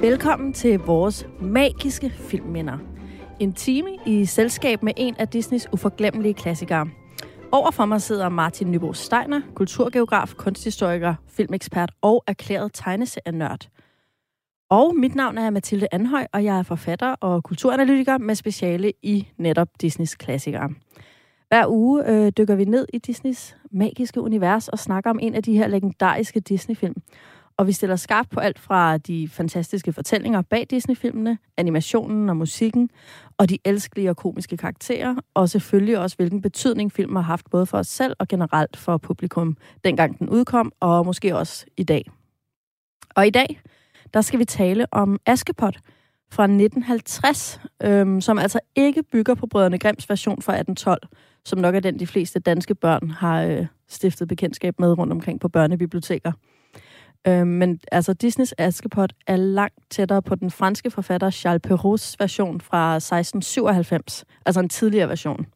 Velkommen til vores magiske filmminder. En time i selskab med en af Disneys uforglemmelige klassikere. Overfor mig sidder Martin Nybo Steiner, kulturgeograf, kunsthistoriker, filmekspert og erklæret tegneserienørd. Og mit navn er Mathilde Anhøj, og jeg er forfatter og kulturanalytiker med speciale i netop Disneys klassikere. Hver uge øh, dykker vi ned i Disneys magiske univers og snakker om en af de her legendariske Disney-film. Og vi stiller skarpt på alt fra de fantastiske fortællinger bag Disney-filmene, animationen og musikken, og de elskelige og komiske karakterer, og selvfølgelig også, hvilken betydning filmen har haft både for os selv og generelt for publikum, dengang den udkom, og måske også i dag. Og i dag, der skal vi tale om Askepot fra 1950, øhm, som altså ikke bygger på Brødrene Grimms version fra 1812, som nok er den, de fleste danske børn har øh, stiftet bekendtskab med rundt omkring på børnebiblioteker. Øh, men altså, Disneys Askepot er langt tættere på den franske forfatter Charles Perraults version fra 1697, altså en tidligere version.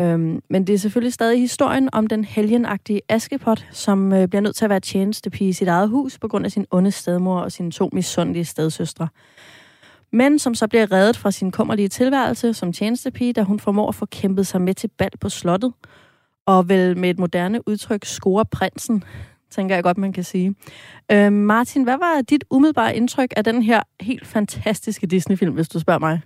Øhm, men det er selvfølgelig stadig historien om den helgenagtige Askepot, som øh, bliver nødt til at være tjenestepige i sit eget hus på grund af sin onde stedmor og sine to misundelige stedsøstre. Men som så bliver reddet fra sin kummerlige tilværelse som tjenestepige, da hun formår at få kæmpet sig med til bal på slottet, og vel med et moderne udtryk score prinsen, tænker jeg godt, man kan sige. Øh, Martin, hvad var dit umiddelbare indtryk af den her helt fantastiske Disney-film, hvis du spørger mig?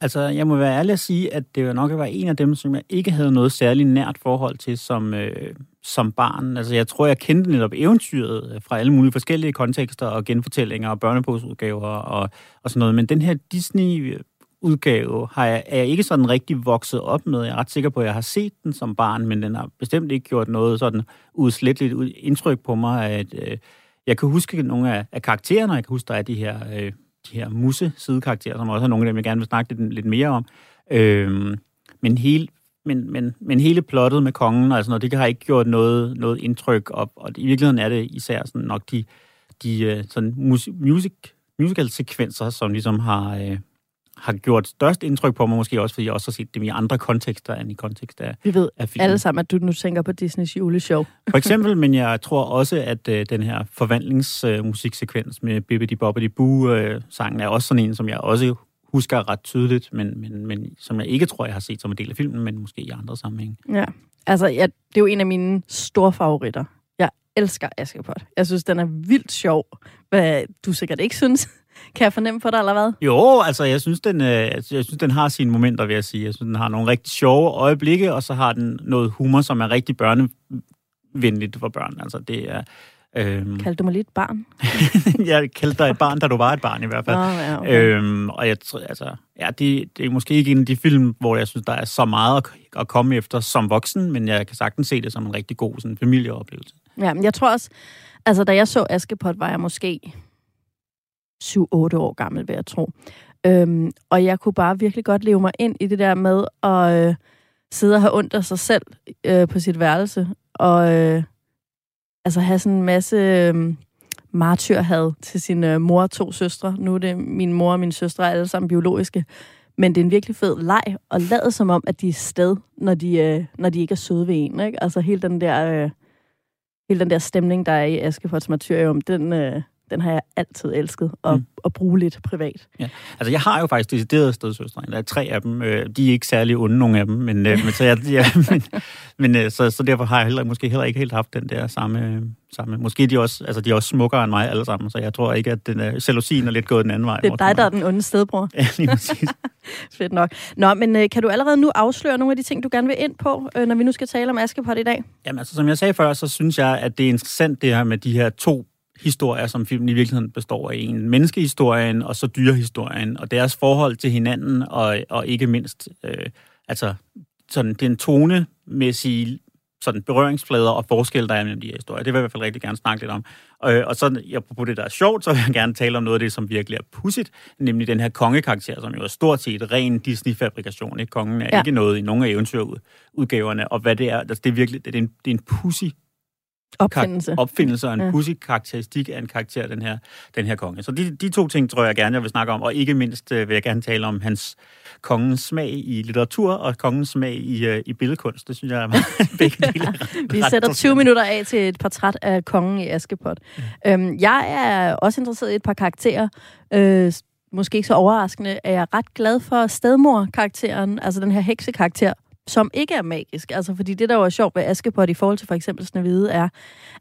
Altså, jeg må være ærlig at sige, at det nok var en af dem, som jeg ikke havde noget særligt nært forhold til som, øh, som barn. Altså, jeg tror, jeg kendte netop eventyret øh, fra alle mulige forskellige kontekster og genfortællinger og børnebogsudgaver og, og sådan noget. Men den her Disney øh, udgave har jeg, er jeg ikke sådan rigtig vokset op med. Jeg er ret sikker på, at jeg har set den som barn, men den har bestemt ikke gjort noget sådan udsletteligt indtryk på mig. At, øh, jeg kan huske nogle af, af karaktererne, jeg kan huske, der er de her, øh, de her musse-sidekarakterer, som også er nogle af dem, jeg gerne vil snakke lidt, lidt mere om. Øh, men, hele, men, men, men hele plottet med kongen og sådan noget, det har ikke gjort noget, noget indtryk, og, og i virkeligheden er det især sådan nok de, de øh, sådan music, musical-sekvenser, som ligesom har, øh, har gjort størst indtryk på mig, måske også fordi jeg også har set dem i andre kontekster end i kontekst af Vi ved af alle sammen, at du nu tænker på Disneys juleshow. For eksempel, men jeg tror også, at øh, den her forvandlingsmusiksekvens øh, med Bibbidi Bobbidi Boo-sangen øh, er også sådan en, som jeg også husker ret tydeligt, men, men, men som jeg ikke tror, jeg har set som en del af filmen, men måske i andre sammenhænge. Ja, altså ja, det er jo en af mine store favoritter. Jeg elsker Askepot. Jeg synes, den er vildt sjov. Hvad du sikkert ikke synes. Kan jeg fornemme for dig, eller hvad? Jo, altså, jeg synes, den, øh, jeg synes, den har sine momenter, vil jeg sige. Jeg synes, den har nogle rigtig sjove øjeblikke, og så har den noget humor, som er rigtig børnevenligt for børn. Altså, det er... Øhm... Kaldte du mig lidt barn? jeg kaldte dig et barn, da du var et barn i hvert fald. Nå, ja, okay. øhm, og jeg, altså, ja, det, det er måske ikke en af de film, hvor jeg synes, der er så meget at, at komme efter som voksen, men jeg kan sagtens se det som en rigtig god sådan, familieoplevelse. Ja, men jeg tror også, altså da jeg så Askepot, var jeg måske 7-8 år gammel, vil jeg tro. Øhm, og jeg kunne bare virkelig godt leve mig ind i det der med at øh, sidde og have ondt af sig selv øh, på sit værelse, og øh, altså have sådan en masse øh, martyrhad til sin øh, mor og to søstre. Nu er det min mor og min søstre alle sammen biologiske. Men det er en virkelig fed leg, og lade som om, at de er sted, når de, øh, når de ikke er søde ved en. Ikke? Altså hele den der... Øh, hele den der stemning, der er i Askepot's martyrium, den, øh, den har jeg altid elsket at, mm. at bruge lidt privat. Ja. Altså, jeg har jo faktisk deciderede stedsøstre. Der er tre af dem. Øh, de er ikke særlig onde, nogle af dem. Men, øh, men, så, jeg, ja, men, men øh, så, så derfor har jeg heller, måske heller ikke helt haft den der samme... samme. Måske de også, altså, de er også smukkere end mig alle sammen, så jeg tror ikke, at den, uh, celosien er lidt gået den anden vej. Det er dig, der er den onde stedbror. Ja, lige præcis. Fedt nok. Nå, men kan du allerede nu afsløre nogle af de ting, du gerne vil ind på, når vi nu skal tale om Askepot i dag? Jamen, altså, som jeg sagde før, så synes jeg, at det er interessant det her med de her to historier, som filmen i virkeligheden består af. En menneskehistorien og så dyrehistorien, og deres forhold til hinanden, og, og ikke mindst øh, altså sådan den tonemæssige sådan berøringsflader og forskel, der er mellem de her historier. Det vil jeg i hvert fald rigtig gerne snakke lidt om. Og, og så, på det, der er sjovt, så vil jeg gerne tale om noget af det, som virkelig er pudsigt, nemlig den her kongekarakter, som jo er stort set ren Disney-fabrikation. Ikke? Kongen er ja. ikke noget i nogen af eventyrudgaverne, og hvad det er, altså, det er virkelig det er en, det er en pussy Opfindelse. opfindelse og en ja. pussy karakteristik af en karakter, den her, den her konge. Så de, de to ting tror jeg gerne, jeg vil snakke om, og ikke mindst øh, vil jeg gerne tale om hans kongens smag i litteratur og kongens smag i, øh, i billedkunst. Det synes jeg er begge dele Vi sætter 20 minutter af til et portræt af kongen i Askepot. Ja. Øhm, jeg er også interesseret i et par karakterer. Øh, måske ikke så overraskende, er jeg ret glad for stedmor-karakteren, altså den her heksekarakter, som ikke er magisk. Altså, fordi det, der var sjovt ved Askepot i forhold til for eksempel Snevide, er,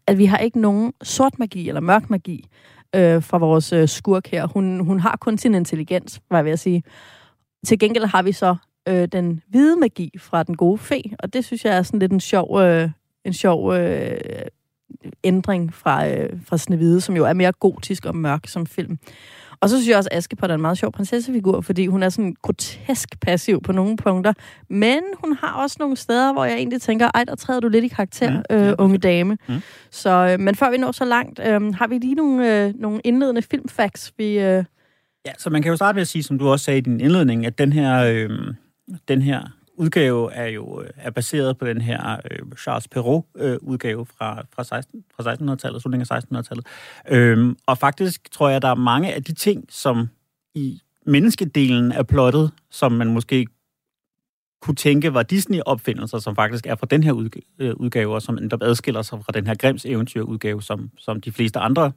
at vi har ikke nogen sort magi eller mørk magi øh, fra vores øh, skurk her. Hun, hun har kun sin intelligens, var jeg ved at sige. Til gengæld har vi så øh, den hvide magi fra den gode fe, og det synes jeg er sådan lidt en sjov, øh, en sjov øh, ændring fra, øh, fra Snevide, som jo er mere gotisk og mørk som film. Og så synes jeg også, at Askepot er en meget sjov prinsessefigur, fordi hun er sådan grotesk passiv på nogle punkter. Men hun har også nogle steder, hvor jeg egentlig tænker, ej, der træder du lidt i karakter, mm, øh, unge dame. Mm. Så, øh, men før vi når så langt, øh, har vi lige nogle, øh, nogle indledende filmfacts, vi... Øh... Ja, så man kan jo starte med at sige, som du også sagde i din indledning, at den her, øh, den her udgave er jo øh, er baseret på den her øh, Charles Perrault-udgave øh, fra, fra, 16, fra 1600-tallet, slutningen af 1600-tallet. Øhm, og faktisk tror jeg, der er mange af de ting, som i menneskedelen er plottet, som man måske kunne tænke var Disney-opfindelser, som faktisk er fra den her øh, udgave, og som adskiller sig fra den her Grimms eventyr-udgave, som, som de fleste andre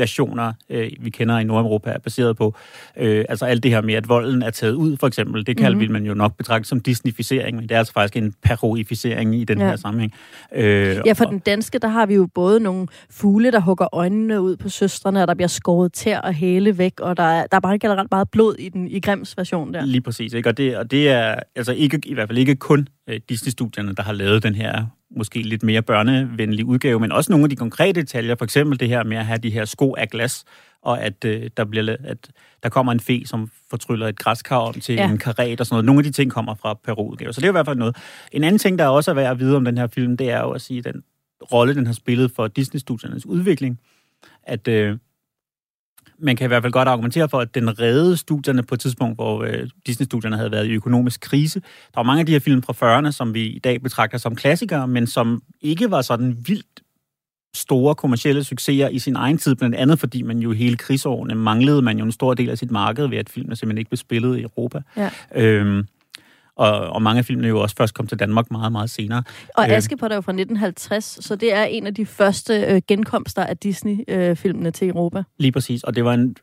versioner, øh, vi kender i Nordeuropa, er baseret på. Øh, altså alt det her med, at volden er taget ud, for eksempel, det kan mm-hmm. man jo nok betragte som disneyficering, men det er altså faktisk en parodificering i den ja. her sammenhæng. Øh, ja, for og, den danske, der har vi jo både nogle fugle, der hugger øjnene ud på søstrene, og der bliver skåret tær og hæle væk, og der er, der er bare generelt meget blod i den i Grimms version der. Lige præcis, ikke? Og, det, og det er altså ikke, i hvert fald ikke kun øh, Disney-studierne, der har lavet den her måske lidt mere børnevenlig udgave, men også nogle af de konkrete detaljer, for eksempel det her med at have de her sko af glas, og at, øh, der, bliver, at der kommer en fe, som fortryller et græskar om til ja. en karet og sådan noget. Nogle af de ting kommer fra Peru-udgave, så det er i hvert fald noget. En anden ting, der også er værd at vide om den her film, det er jo at sige, den rolle, den har spillet for Disney-studiernes udvikling, at øh, man kan i hvert fald godt argumentere for, at den redde studierne på et tidspunkt, hvor øh, Disney-studierne havde været i økonomisk krise. Der var mange af de her film fra 40'erne, som vi i dag betragter som klassikere, men som ikke var sådan vildt store kommercielle succeser i sin egen tid, blandt andet fordi man jo hele krigsårene manglede man jo en stor del af sit marked ved, at filmene simpelthen ikke blev spillet i Europa. Ja. Øhm, og, og mange af filmene jo også først kom til Danmark meget, meget senere. Og øh, Askepot er jo fra 1950, så det er en af de første øh, genkomster af Disney-filmene øh, til Europa. Lige præcis, og det var en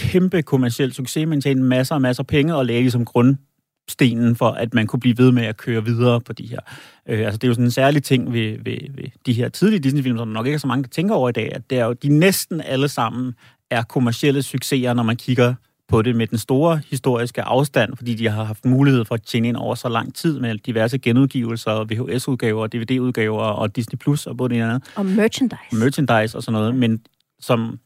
kæmpe kommersiel succes, man tjente masser og masser af penge og lagde ligesom grundstenen for, at man kunne blive ved med at køre videre på de her. Øh, altså det er jo sådan en særlig ting ved, ved, ved de her tidlige Disney-film, som nok ikke er så mange, der tænker over i dag, at det er jo, de næsten alle sammen er kommercielle succeser, når man kigger på det med den store historiske afstand, fordi de har haft mulighed for at tjene ind over så lang tid med diverse genudgivelser, VHS-udgaver, DVD-udgaver og Disney Plus og både det andet. Og merchandise. Merchandise og sådan noget, men som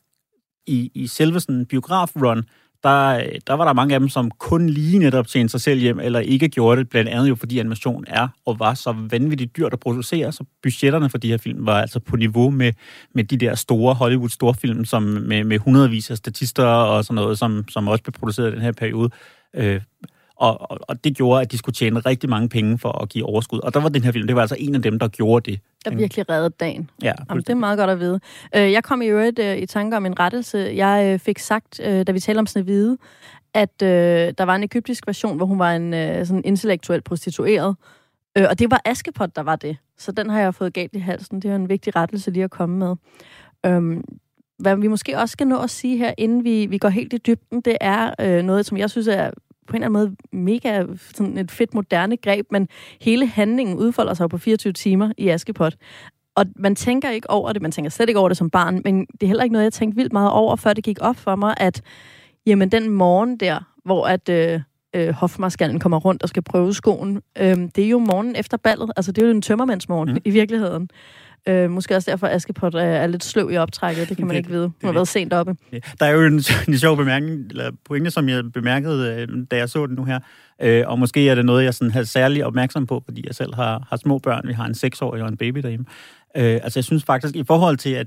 i, i selve sådan biograf-run, der, der var der mange af dem, som kun lige netop tjente sig selv hjem, eller ikke gjorde det, blandt andet jo fordi animation er og var så vanvittigt dyrt at producere, så budgetterne for de her film var altså på niveau med, med de der store Hollywood-storfilm, som med, med hundredvis af statister og sådan noget, som, som også blev produceret i den her periode. Øh, og, og, og det gjorde, at de skulle tjene rigtig mange penge for at give overskud. Og der var den her film, det var altså en af dem, der gjorde det. Der virkelig reddede dagen. Ja, Jamen, det er meget godt at vide. Øh, jeg kom i øvrigt øh, i tanke om en rettelse. Jeg øh, fik sagt, da vi talte om Snevide, at der var en egyptisk version, hvor hun var en sådan intellektuel prostitueret. Og det var Askepot, der var det. Så den har jeg fået galt i halsen. Det er en vigtig rettelse lige at komme med. Øhm, hvad vi måske også skal nå at sige her, inden vi, vi går helt i dybden, det er øh, noget, som jeg synes er på en eller anden måde mega sådan et fedt moderne greb, men hele handlingen udfolder sig på 24 timer i Askepot. Og man tænker ikke over det, man tænker slet ikke over det som barn, men det er heller ikke noget, jeg tænkte vildt meget over, før det gik op for mig, at jamen den morgen der, hvor at øh, øh, hofmarskallen kommer rundt og skal prøve skoen, øh, det er jo morgen efter ballet. Altså det er jo en tømmermandsmorgen mm. i virkeligheden. Øh, måske også derfor, at Askepot er, er lidt sløv i optrækket. Det kan man det, ikke vide. Hun har været sent oppe. Ja. Der er jo en, en sjov bemærkning, eller pointe, som jeg bemærkede, øh, da jeg så den nu her. Øh, og måske er det noget, jeg sådan har særlig opmærksom på, fordi jeg selv har, har små børn. Vi har en seksårig og en baby derhjemme. Øh, altså jeg synes faktisk, i forhold til, at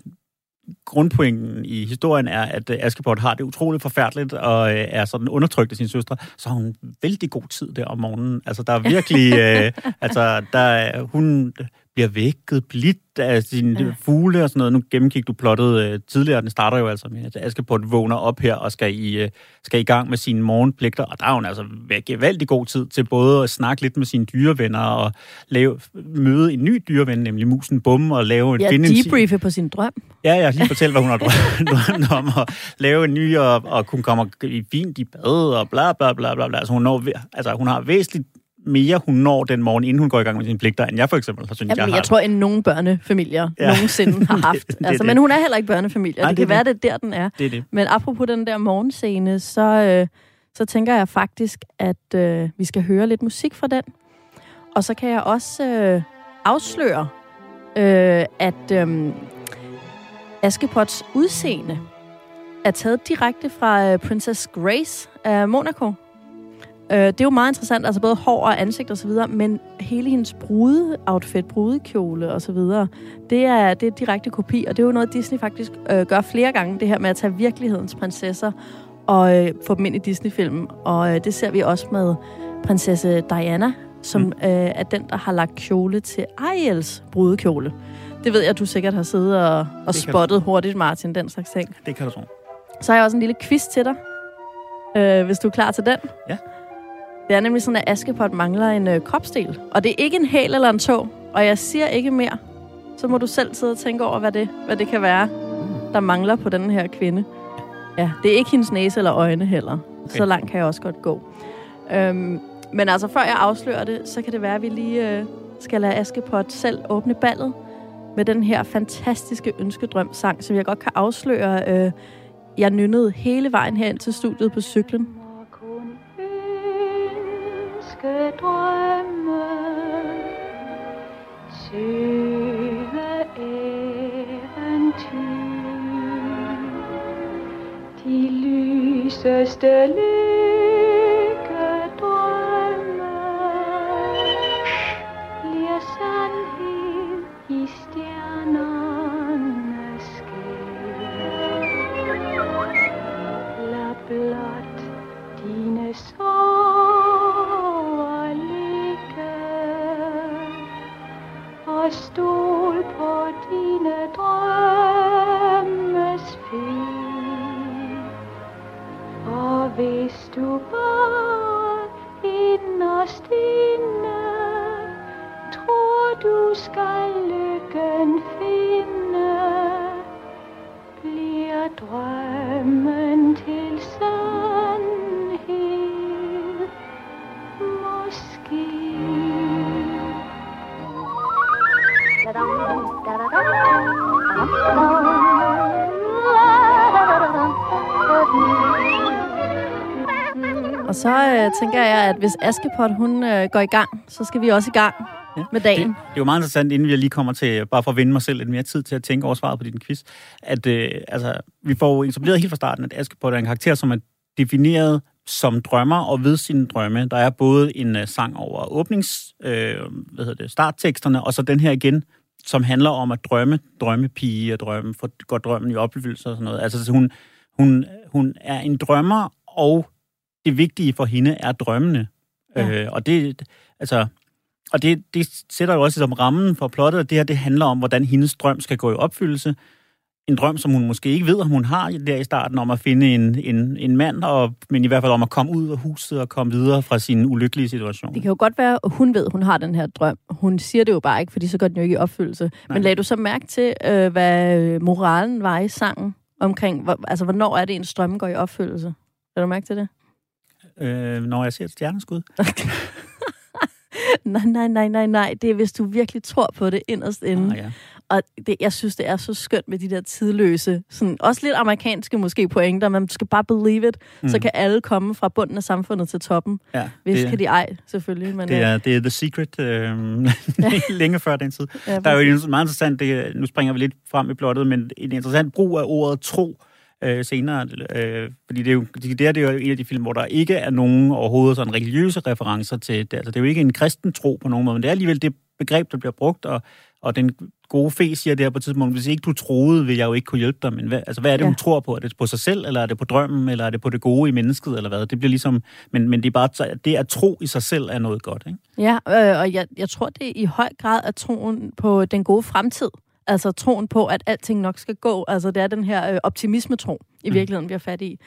grundpointen i historien er, at øh, Askepot har det utroligt forfærdeligt og øh, er sådan undertrykt af sin søstre, så har hun vældig god tid der om morgenen. Altså, der er virkelig... øh, altså, der er, hun bliver vækket blidt af sine ja. fugle og sådan noget. Nu gennemgik du plottet øh, tidligere, den starter jo altså med, at Askepot vågner op her og skal i, øh, skal i gang med sine morgenpligter, og der er hun altså gevaldig god tid til både at snakke lidt med sine dyrevenner og lave, møde en ny dyreven, nemlig musen Bum, og lave en... Ja, debriefe på sin drøm. Ja, ja, lige fortælle, hvad hun har drømt om, og lave en ny, og, og kunne komme i fint i bad, og bla bla bla bla. bla. Altså, hun, når, altså, hun har væsentligt mere hun når den morgen, inden hun går i gang med sine pligter, end jeg for eksempel har synes, Jamen, jeg har. Jeg tror, end nogen børnefamilier ja. nogensinde har haft. det, det, altså, det. Men hun er heller ikke børnefamilie, Nej, det, det kan det. være, det er der, den er. Det det. Men apropos den der morgenscene, så, øh, så tænker jeg faktisk, at øh, vi skal høre lidt musik fra den. Og så kan jeg også øh, afsløre, øh, at øh, Askepots udseende er taget direkte fra øh, Princess Grace af Monaco. Øh, det er jo meget interessant, altså både hår og ansigt og så videre, men hele hendes brude-outfit, brudekjole og så videre, det er, det er direkte kopi, og det er jo noget, Disney faktisk øh, gør flere gange, det her med at tage virkelighedens prinsesser og øh, få dem ind i Disney-filmen. Og øh, det ser vi også med prinsesse Diana, som mm. øh, er den, der har lagt kjole til Ariels brudekjole. Det ved jeg, at du sikkert har siddet og, og spottet hurtigt, Martin, den slags ting. Det kan du tro. Så har jeg også en lille quiz til dig, øh, hvis du er klar til den. Ja. Det er nemlig sådan, at Askepot mangler en øh, kropsdel. Og det er ikke en hæl eller en tog. Og jeg siger ikke mere. Så må du selv sidde og tænke over, hvad det, hvad det kan være, der mangler på den her kvinde. Ja, det er ikke hendes næse eller øjne heller. Okay. Så langt kan jeg også godt gå. Øhm, men altså, før jeg afslører det, så kan det være, at vi lige øh, skal lade Askepot selv åbne ballet med den her fantastiske ønskedrøm-sang, som jeg godt kan afsløre. Øh, jeg nynnede hele vejen hen til studiet på cyklen drømme. Søde eventyr. De lyseste lys stol på dine drømmes fri. Og hvis du bare inderst inde tror du skal lykken finde, bliver drømmen til sandhed Og så øh, tænker jeg, at hvis Askepot hun øh, går i gang, så skal vi også i gang ja. med dagen. Det, det er jo meget interessant, inden vi lige kommer til, bare for at vinde mig selv lidt mere tid til at tænke over svaret på din quiz, at øh, altså, vi får jo etableret helt fra starten, at Askepot er en karakter, som er defineret som drømmer og ved sine drømme. Der er både en uh, sang over åbnings, øh, hvad hedder det, startteksterne, og så den her igen, som handler om at drømme, drømmepige og drømme, for går drømmen i opfyldelse og sådan noget. Altså så hun, hun, hun er en drømmer, og det vigtige for hende er drømmene. Ja. Øh, og det, altså, og det, det sætter jo også som rammen for plottet, at det her det handler om, hvordan hendes drøm skal gå i opfyldelse. En drøm, som hun måske ikke ved, om hun har der i starten, om at finde en, en, en mand, og, men i hvert fald om at komme ud af huset og komme videre fra sin ulykkelige situation. Det kan jo godt være, at hun ved, at hun har den her drøm. Hun siger det jo bare ikke, fordi så går den jo ikke i opfyldelse. Nej. Men lagde du så mærke til, øh, hvad moralen var i sangen? Omkring, hvor, altså, hvornår er det, en strøm går i opfyldelse? Har du mærke til det? Øh, når jeg ser et stjerneskud. nej, nej, nej, nej, nej. Det er, hvis du virkelig tror på det inderst inde. Ah, ja. Og det, jeg synes, det er så skønt med de der tidløse, sådan, også lidt amerikanske måske pointer, man skal bare believe it, mm. så kan alle komme fra bunden af samfundet til toppen. Ja, Hvis det, kan de ej, selvfølgelig. Men, det, er, det er The Secret, øh, længe før den tid. Ja, der er jo en meget interessant, det, nu springer vi lidt frem i plottet, men en interessant brug af ordet tro, øh, senere, øh, fordi det er jo, det, det er jo en af de film, hvor der ikke er nogen overhovedet sådan religiøse referencer til det. Altså, det er jo ikke en kristen tro på nogen måde, men det er alligevel det begreb, der bliver brugt, og, Og den gode fe siger det her på et tidspunkt, hvis ikke du troede, vil jeg jo ikke kunne hjælpe dig. Men hvad, altså, hvad er det, Ja. hun tror på? Er det på sig selv, eller er det på drømmen, eller er det på det gode i mennesket, eller hvad? Det bliver ligesom, men, men det er bare, det at tro i sig selv er noget godt, ikke? Ja, øh, og jeg, jeg tror, det er i høj grad er troen på den gode fremtid. Altså troen på, at alting nok skal gå. Altså det er den her øh, optimisme-tro, i Mm. virkeligheden, vi har fat i.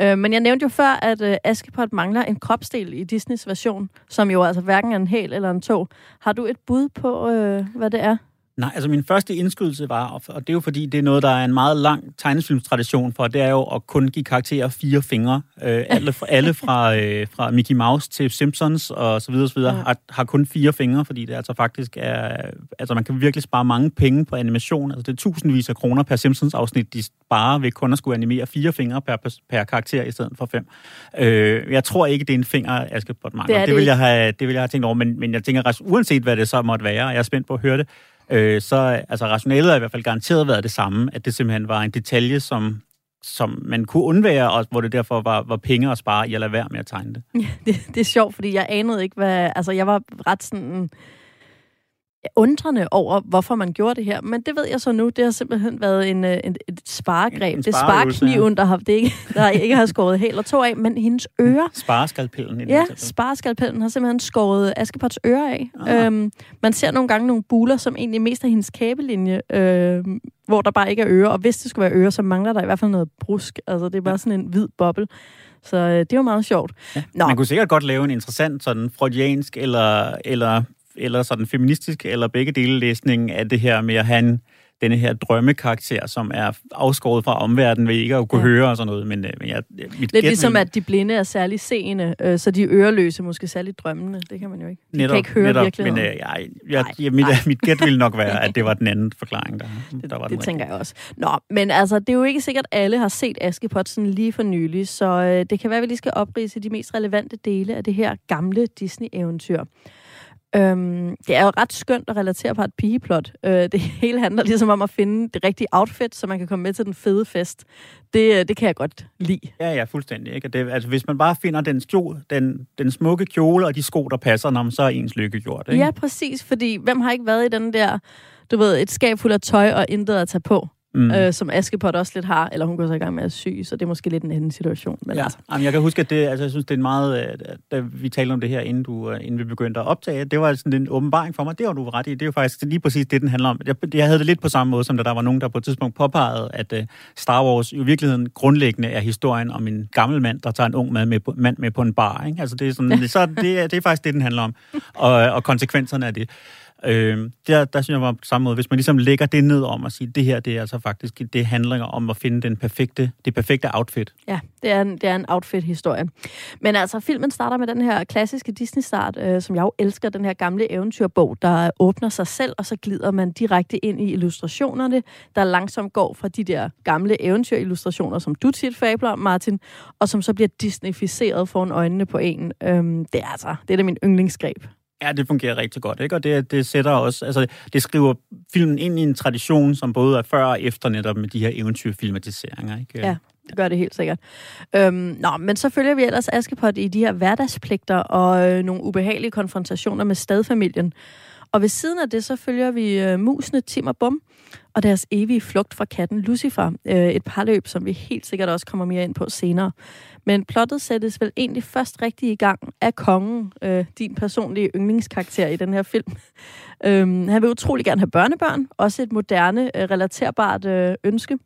Øh, men jeg nævnte jo før, at øh, Askepot mangler en kropsdel i Disneys version, som jo altså hverken er en hel eller en tog. Har du et bud på, øh, hvad det er? Nej, altså min første indskydelse var, og det er jo fordi, det er noget, der er en meget lang tegnefilmstradition for, det er jo at kun give karakterer fire fingre. Øh, alle, fra, alle fra, øh, fra Mickey Mouse til Simpsons og så videre, så videre Ja. har, har kun fire fingre, fordi det altså faktisk er, altså man kan virkelig spare mange penge på animation. Altså det er tusindvis af kroner per Simpsons-afsnit, de sparer ved kun at skulle animere fire fingre per, per karakter i stedet for fem. Øh, jeg tror ikke, det er en finger, Askepot mangler. Det Det, det vil jeg have, det vil jeg have tænkt over, men, men jeg tænker, uanset hvad det så måtte være, og jeg er spændt på at høre det, øh, så altså rationalet har i hvert fald garanteret været det samme, at det simpelthen var en detalje, som, som man kunne undvære, og hvor det derfor var, var penge at spare i at lade være med at tegne det. det, det er sjovt, fordi jeg anede ikke, hvad... Altså, jeg var ret sådan undrende over, hvorfor man gjorde det her. Men det ved jeg så nu. Det har simpelthen været en, øh, en, et sparegreb. En- en det er sparekniven, der, har, det ikke, der ikke har skåret hæl og to af, men hendes ører Spareskalpellen. Ja, spareskalpellen har simpelthen skåret Askepots ører af. Ah. Øhm, man ser nogle gange nogle buler, som egentlig mest er hendes kæbelinje, øh, hvor der bare ikke er ører. Og hvis det skulle være ører, så mangler der i hvert fald noget brusk. Altså, det er bare sådan en hvid boble. Så øh, det jo meget sjovt. Ja. Nå, Man kunne sikkert godt lave en interessant sådan freudiansk eller, eller, eller sådan feministisk eller begge dele læsning af det her med at have en, denne her drømmekarakter, som er afskåret fra omverdenen ved ikke at kunne Ja. høre og sådan noget. Men, øh, men jeg, mit lidt gæt ligesom, at de blinde er særlig seende, øh, så de øreløse måske særlig drømmende. Det kan man jo ikke. De kan ikke høre netop, virkeligheden. Men øh, jeg, jeg, jeg, mit, nej. mit gæt ville nok være, at det var den anden forklaring, der, der var den Det tænker jeg også. Nå, men altså, det er jo ikke sikkert, at alle har set Askepot sådan lige for nylig, så øh, det kan være, at vi lige skal oprise de mest relevante dele af det her gamle Disney-eventyr. Øhm, det er jo ret skønt at relatere på et pigeplot. Øh, det hele handler ligesom om at finde det rigtige outfit, så man kan komme med til den fede fest. Det, øh, det kan jeg godt lide. Ja, ja, fuldstændig. Ikke? Det, altså, hvis man bare finder den, kjole, den, den smukke kjole og de sko, der passer, når man så er ens lykke gjort. Ikke? Ja, præcis, fordi hvem har ikke været i den der, du ved, et skab fuld af tøj og intet at tage på, Mm. øh, som Askepot også lidt har, eller hun går så i gang med at sy, så det er måske lidt en anden situation. Men Ja, altså, Jamen, jeg kan huske, at det, altså, jeg synes, det er en meget, øh, da vi talte om det her, inden, du, øh, inden vi begyndte at optage, det var sådan en åbenbaring for mig. Det har du ret i. Det er jo faktisk lige præcis det, den handler om. Jeg, jeg havde det lidt på samme måde, som da der var nogen, der på et tidspunkt påpegede, at uh, Star Wars i virkeligheden grundlæggende er historien om en gammel mand, der tager en ung mand med på, mand med på en bar. Ikke? Altså, det, er sådan, så, det, det er faktisk det, den handler om. Og, og konsekvenserne af det. Øh, der, der synes jeg var på samme måde, hvis man ligesom lægger det ned om at sige, det her, det er altså faktisk, det handler om at finde den perfekte, det perfekte outfit. Ja, det er en, det er en outfit-historie. Men altså, filmen starter med den her klassiske Disney-start, øh, som jeg jo elsker, den her gamle eventyrbog, der åbner sig selv, og så glider man direkte ind i illustrationerne, der langsomt går fra de der gamle eventyrillustrationer, som du tit fabler om, Martin, og som så bliver Disneyficeret foran øjnene på en. Øh, det er altså, det er da min yndlingsgreb. Ja, det fungerer rigtig godt, ikke? Og det, det sætter også, altså, det skriver filmen ind i en tradition, som både er før og efter netop med de her eventyrfilmatiseringer, ikke? Ja. Det gør det helt sikkert. Øhm, nå, men så følger vi ellers Askepot i de her hverdagspligter og øh, nogle ubehagelige konfrontationer med stadfamilien. Og ved siden af det, så følger vi øh, musene Tim og Bum og deres evige flugt fra katten Lucifer. Øh, et parløb, som vi helt sikkert også kommer mere ind på senere. Men plottet sættes vel egentlig først rigtig i gang af kongen, øh, din personlige yndlingskarakter i den her film. øhm, han vil utrolig gerne have børnebørn, også et moderne, øh, relaterbart øh, ønske.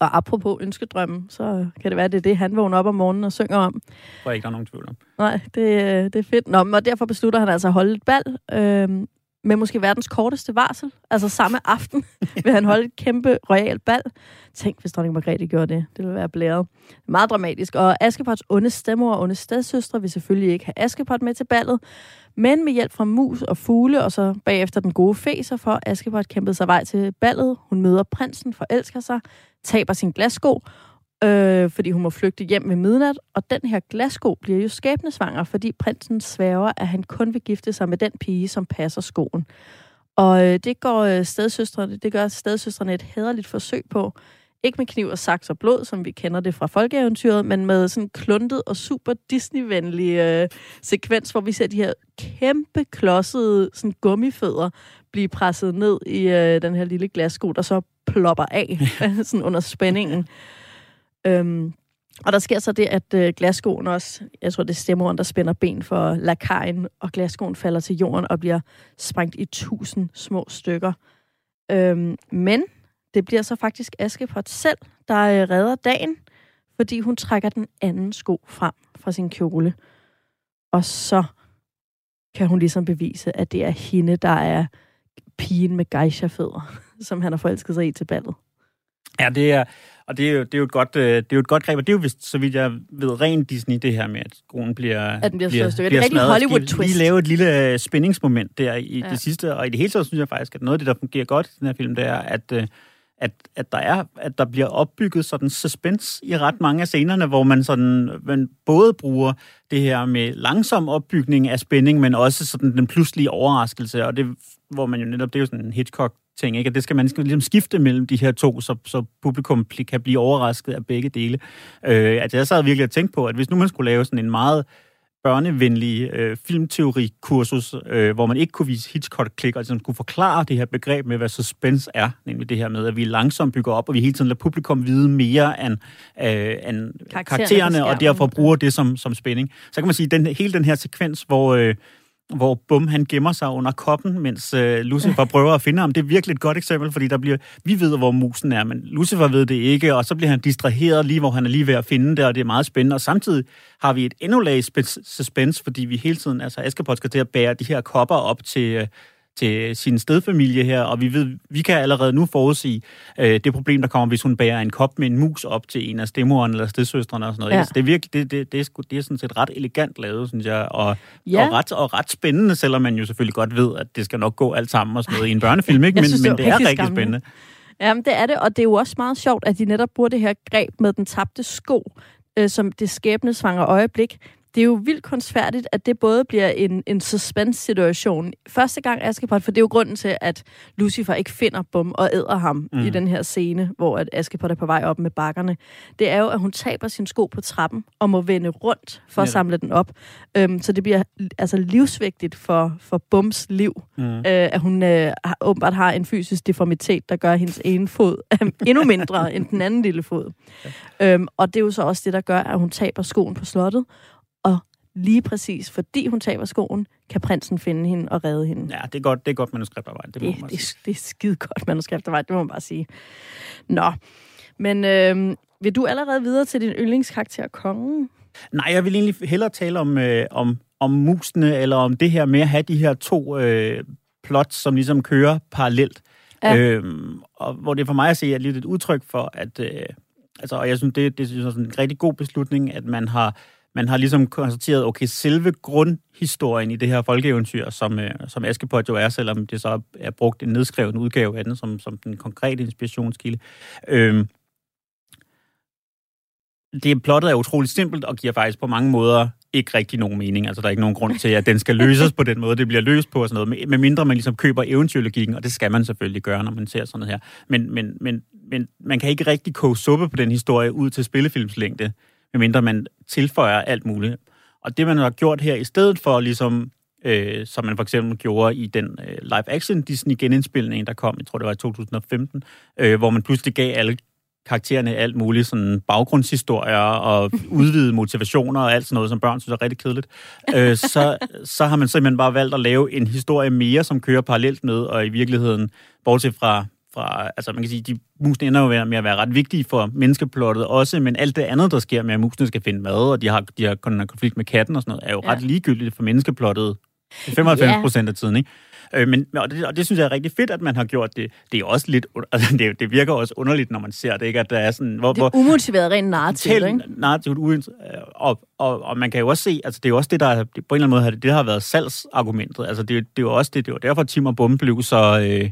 Og apropos ønskedrømmen, så kan det være, at det er det, han vågner op om morgenen og synger om. For ikke der er nogen tvivl om. Nej, det, det er fedt. Nå, og derfor beslutter han altså at holde et bal øh, med måske verdens korteste varsel. Altså samme aften vil han holde et kæmpe royal bal. Tænk, hvis dronning Margrethe gjorde det. Det ville være blæret. Meget dramatisk. Og Askepots onde stemmer og onde stedsøstre vil selvfølgelig ikke have Askepot med til ballet. Men med hjælp fra mus og fugle, og så bagefter den gode fe, så får Askepot kæmpet sig vej til ballet. Hun møder prinsen, forelsker sig, taber sin glassko, øh, fordi hun må flygte hjem ved midnat. Og den her glassko bliver jo skæbnesvanger, fordi prinsen sværger, at han kun vil gifte sig med den pige, som passer skoen. Og øh, det går øh, stedsøstrene, det gør stedsøstrene et hederligt forsøg på. Ikke med kniv og saks og blod, som vi kender det fra folkeeventyret, men med sådan kluntet og super Disney-venlig øh, sekvens, hvor vi ser de her kæmpe klodsede sådan gummifødder blive presset ned i øh, den her lille glassko, der så plopper af sådan under spændingen. Øhm, og der sker så det, at øh, glasskoen også, jeg tror det er stemmeren, der spænder ben for lakajen, og glasskoen falder til jorden og bliver sprængt i tusind små stykker. Øhm, men det bliver så faktisk Askepot selv, der øh, redder dagen, fordi hun trækker den anden sko frem fra sin kjole. Og så kan hun ligesom bevise, at det er hende, der er pigen med geisha-fødder, som han har forelsket sig i til ballet. Ja, det er, og det er, jo, det, er jo et godt, øh, det er jo et godt greb, og det er jo vist, så vidt jeg ved, ren Disney, det her med, at skoen bliver At den bliver i stykker. Det bliver er rigtig smadret. Hollywood Skal twist. lige lave et lille øh, spændingsmoment der i Ja. det sidste, og i det hele taget synes jeg faktisk, at noget af det, der fungerer godt i den her film, det er, at, øh, at, at, der, er, at der bliver opbygget sådan suspense i ret mange af scenerne, hvor man sådan man både bruger det her med langsom opbygning af spænding, men også sådan den pludselige overraskelse, og det, hvor man jo netop, det er jo sådan en Hitchcock ting, ikke? At det skal man skal ligesom skifte mellem de her to, så, så publikum kan blive overrasket af begge dele. Øh, at jeg sad virkelig og tænkte på, at hvis nu man skulle lave sådan en meget børnevenlig øh, filmteori-kursus, øh, hvor man ikke kunne vise Hitchcock-klik, og ligesom kunne forklare det her begreb med, hvad suspense er, nemlig det her med, at vi langsomt bygger op, og vi hele tiden lader publikum vide mere end, øh, end Karaktererne karaktererne, og derfor bruger det som, som spænding. Så kan man sige, den, hele den her sekvens, hvor... Øh, hvor Bum han gemmer sig under koppen, mens øh, Lucifer prøver at finde ham. Det er virkelig et godt eksempel, fordi der bliver, vi ved, hvor musen er, men Lucifer ved det ikke, og så bliver han distraheret lige, hvor han er lige ved at finde det, og det er meget spændende. Og samtidig har vi et endnu lag spe- suspense, fordi vi hele tiden, altså Askepot skal til at bære de her kopper op til, øh, til sin stedfamilie her, og vi ved, vi kan allerede nu forudsige øh, det problem, der kommer, hvis hun bærer en kop med en mus op til en af stemmoren eller stedsøstrene og sådan noget. Ja. Ja. Det, er virkelig, det, det, det, er sgu, det er sådan set ret elegant lavet, synes jeg, og, Ja. og, ret, og ret spændende, selvom man jo selvfølgelig godt ved, at det skal nok gå alt sammen og sådan noget i en børnefilm, ikke? Jeg Men, synes, men det det er rigtig rigtig spændende. Jamen, det er det, og det er jo også meget sjovt, at de netop bruger det her greb med den tabte sko, øh, som det skæbnesvangre øjeblik. Det er jo vildt kunstfærdigt, at det både bliver en, en suspense-situation. Første gang Askepot, for det er jo grunden til, at Lucifer ikke finder Bum og æder ham mm. i den her scene, hvor at Askepot er på vej op med bakkerne. Det er jo, at hun taber sin sko på trappen og må vende rundt for at Netop. samle den op. Øhm, så det bliver altså livsvigtigt for, for Bums liv, Mm. øh, at hun øh, har, åbenbart har en fysisk deformitet, der gør hendes ene fod endnu mindre end den anden lille fod. Øhm, og det er jo så også det, der gør, at hun taber skoen på slottet. Lige præcis fordi hun taber skoen, kan prinsen finde hende og redde hende. Ja, det er godt, det er godt manuskriptarbejde, det må Det, man det, sige. det er skide godt manuskriptarbejde, det må man bare sige. Nå, men øh, vil du allerede videre til din yndlingskarakter, kongen? Nej, jeg vil egentlig hellere tale om, øh, om, om musene, eller om det her med at have de her to øh, plots, som ligesom kører parallelt. Ja. Øhm, og hvor det for mig at se er lidt et udtryk for, at... Øh, altså, og jeg synes, det, det synes jeg er sådan en rigtig god beslutning, at man har, man har ligesom konstateret, okay, selve grundhistorien i det her folkeeventyr, som, øh, som Askepot jo er, selvom det så er brugt en nedskreven udgave af den, som, som den konkrete inspirationskilde. øh, det plottet er utroligt simpelt og giver faktisk på mange måder ikke rigtig nogen mening. Altså, der er ikke nogen grund til, at den skal løses på den måde, det bliver løst på og sådan noget, med mindre man ligesom køber eventyrlogikken, og det skal man selvfølgelig gøre, når man ser sådan noget her. Men, men, men, men man kan ikke rigtig koge suppe på den historie ud til spillefilmslængde, medmindre man tilføjer alt muligt. Og det, man har gjort her, i stedet for ligesom, øh, som man for eksempel gjorde i den øh, live-action Disney-genindspilning, der kom, jeg tror det var i 2015, øh, hvor man pludselig gav alle karaktererne alt muligt sådan baggrundshistorier og udvidede motivationer og alt sådan noget, som børn synes er rigtig kedeligt, øh, så, så har man simpelthen bare valgt at lave en historie mere, som kører parallelt med, og i virkeligheden, bortset fra, fra altså man kan sige, de musene ender jo med at være ret vigtige for menneskeplottet også, men alt det andet, der sker med, at musene skal finde mad, og de har, de har konflikt med katten og sådan noget, er jo Ja. ret ligegyldigt for menneskeplottet 95 procent af tiden, ikke? Øh, men, og, det, og det synes jeg er rigtig fedt, at man har gjort det. Det er også lidt, altså det, det virker også underligt, når man ser det, ikke? At der er sådan, hvor, Det er umotiveret rent narrativt, ikke? narrativt uint, og, og, og, man kan jo også se, altså det er jo også det, der er- på en eller anden måde har det, det har været salgsargumentet. Altså det, er det er jo også det, det var derfor Tim og Bum blev så, øh,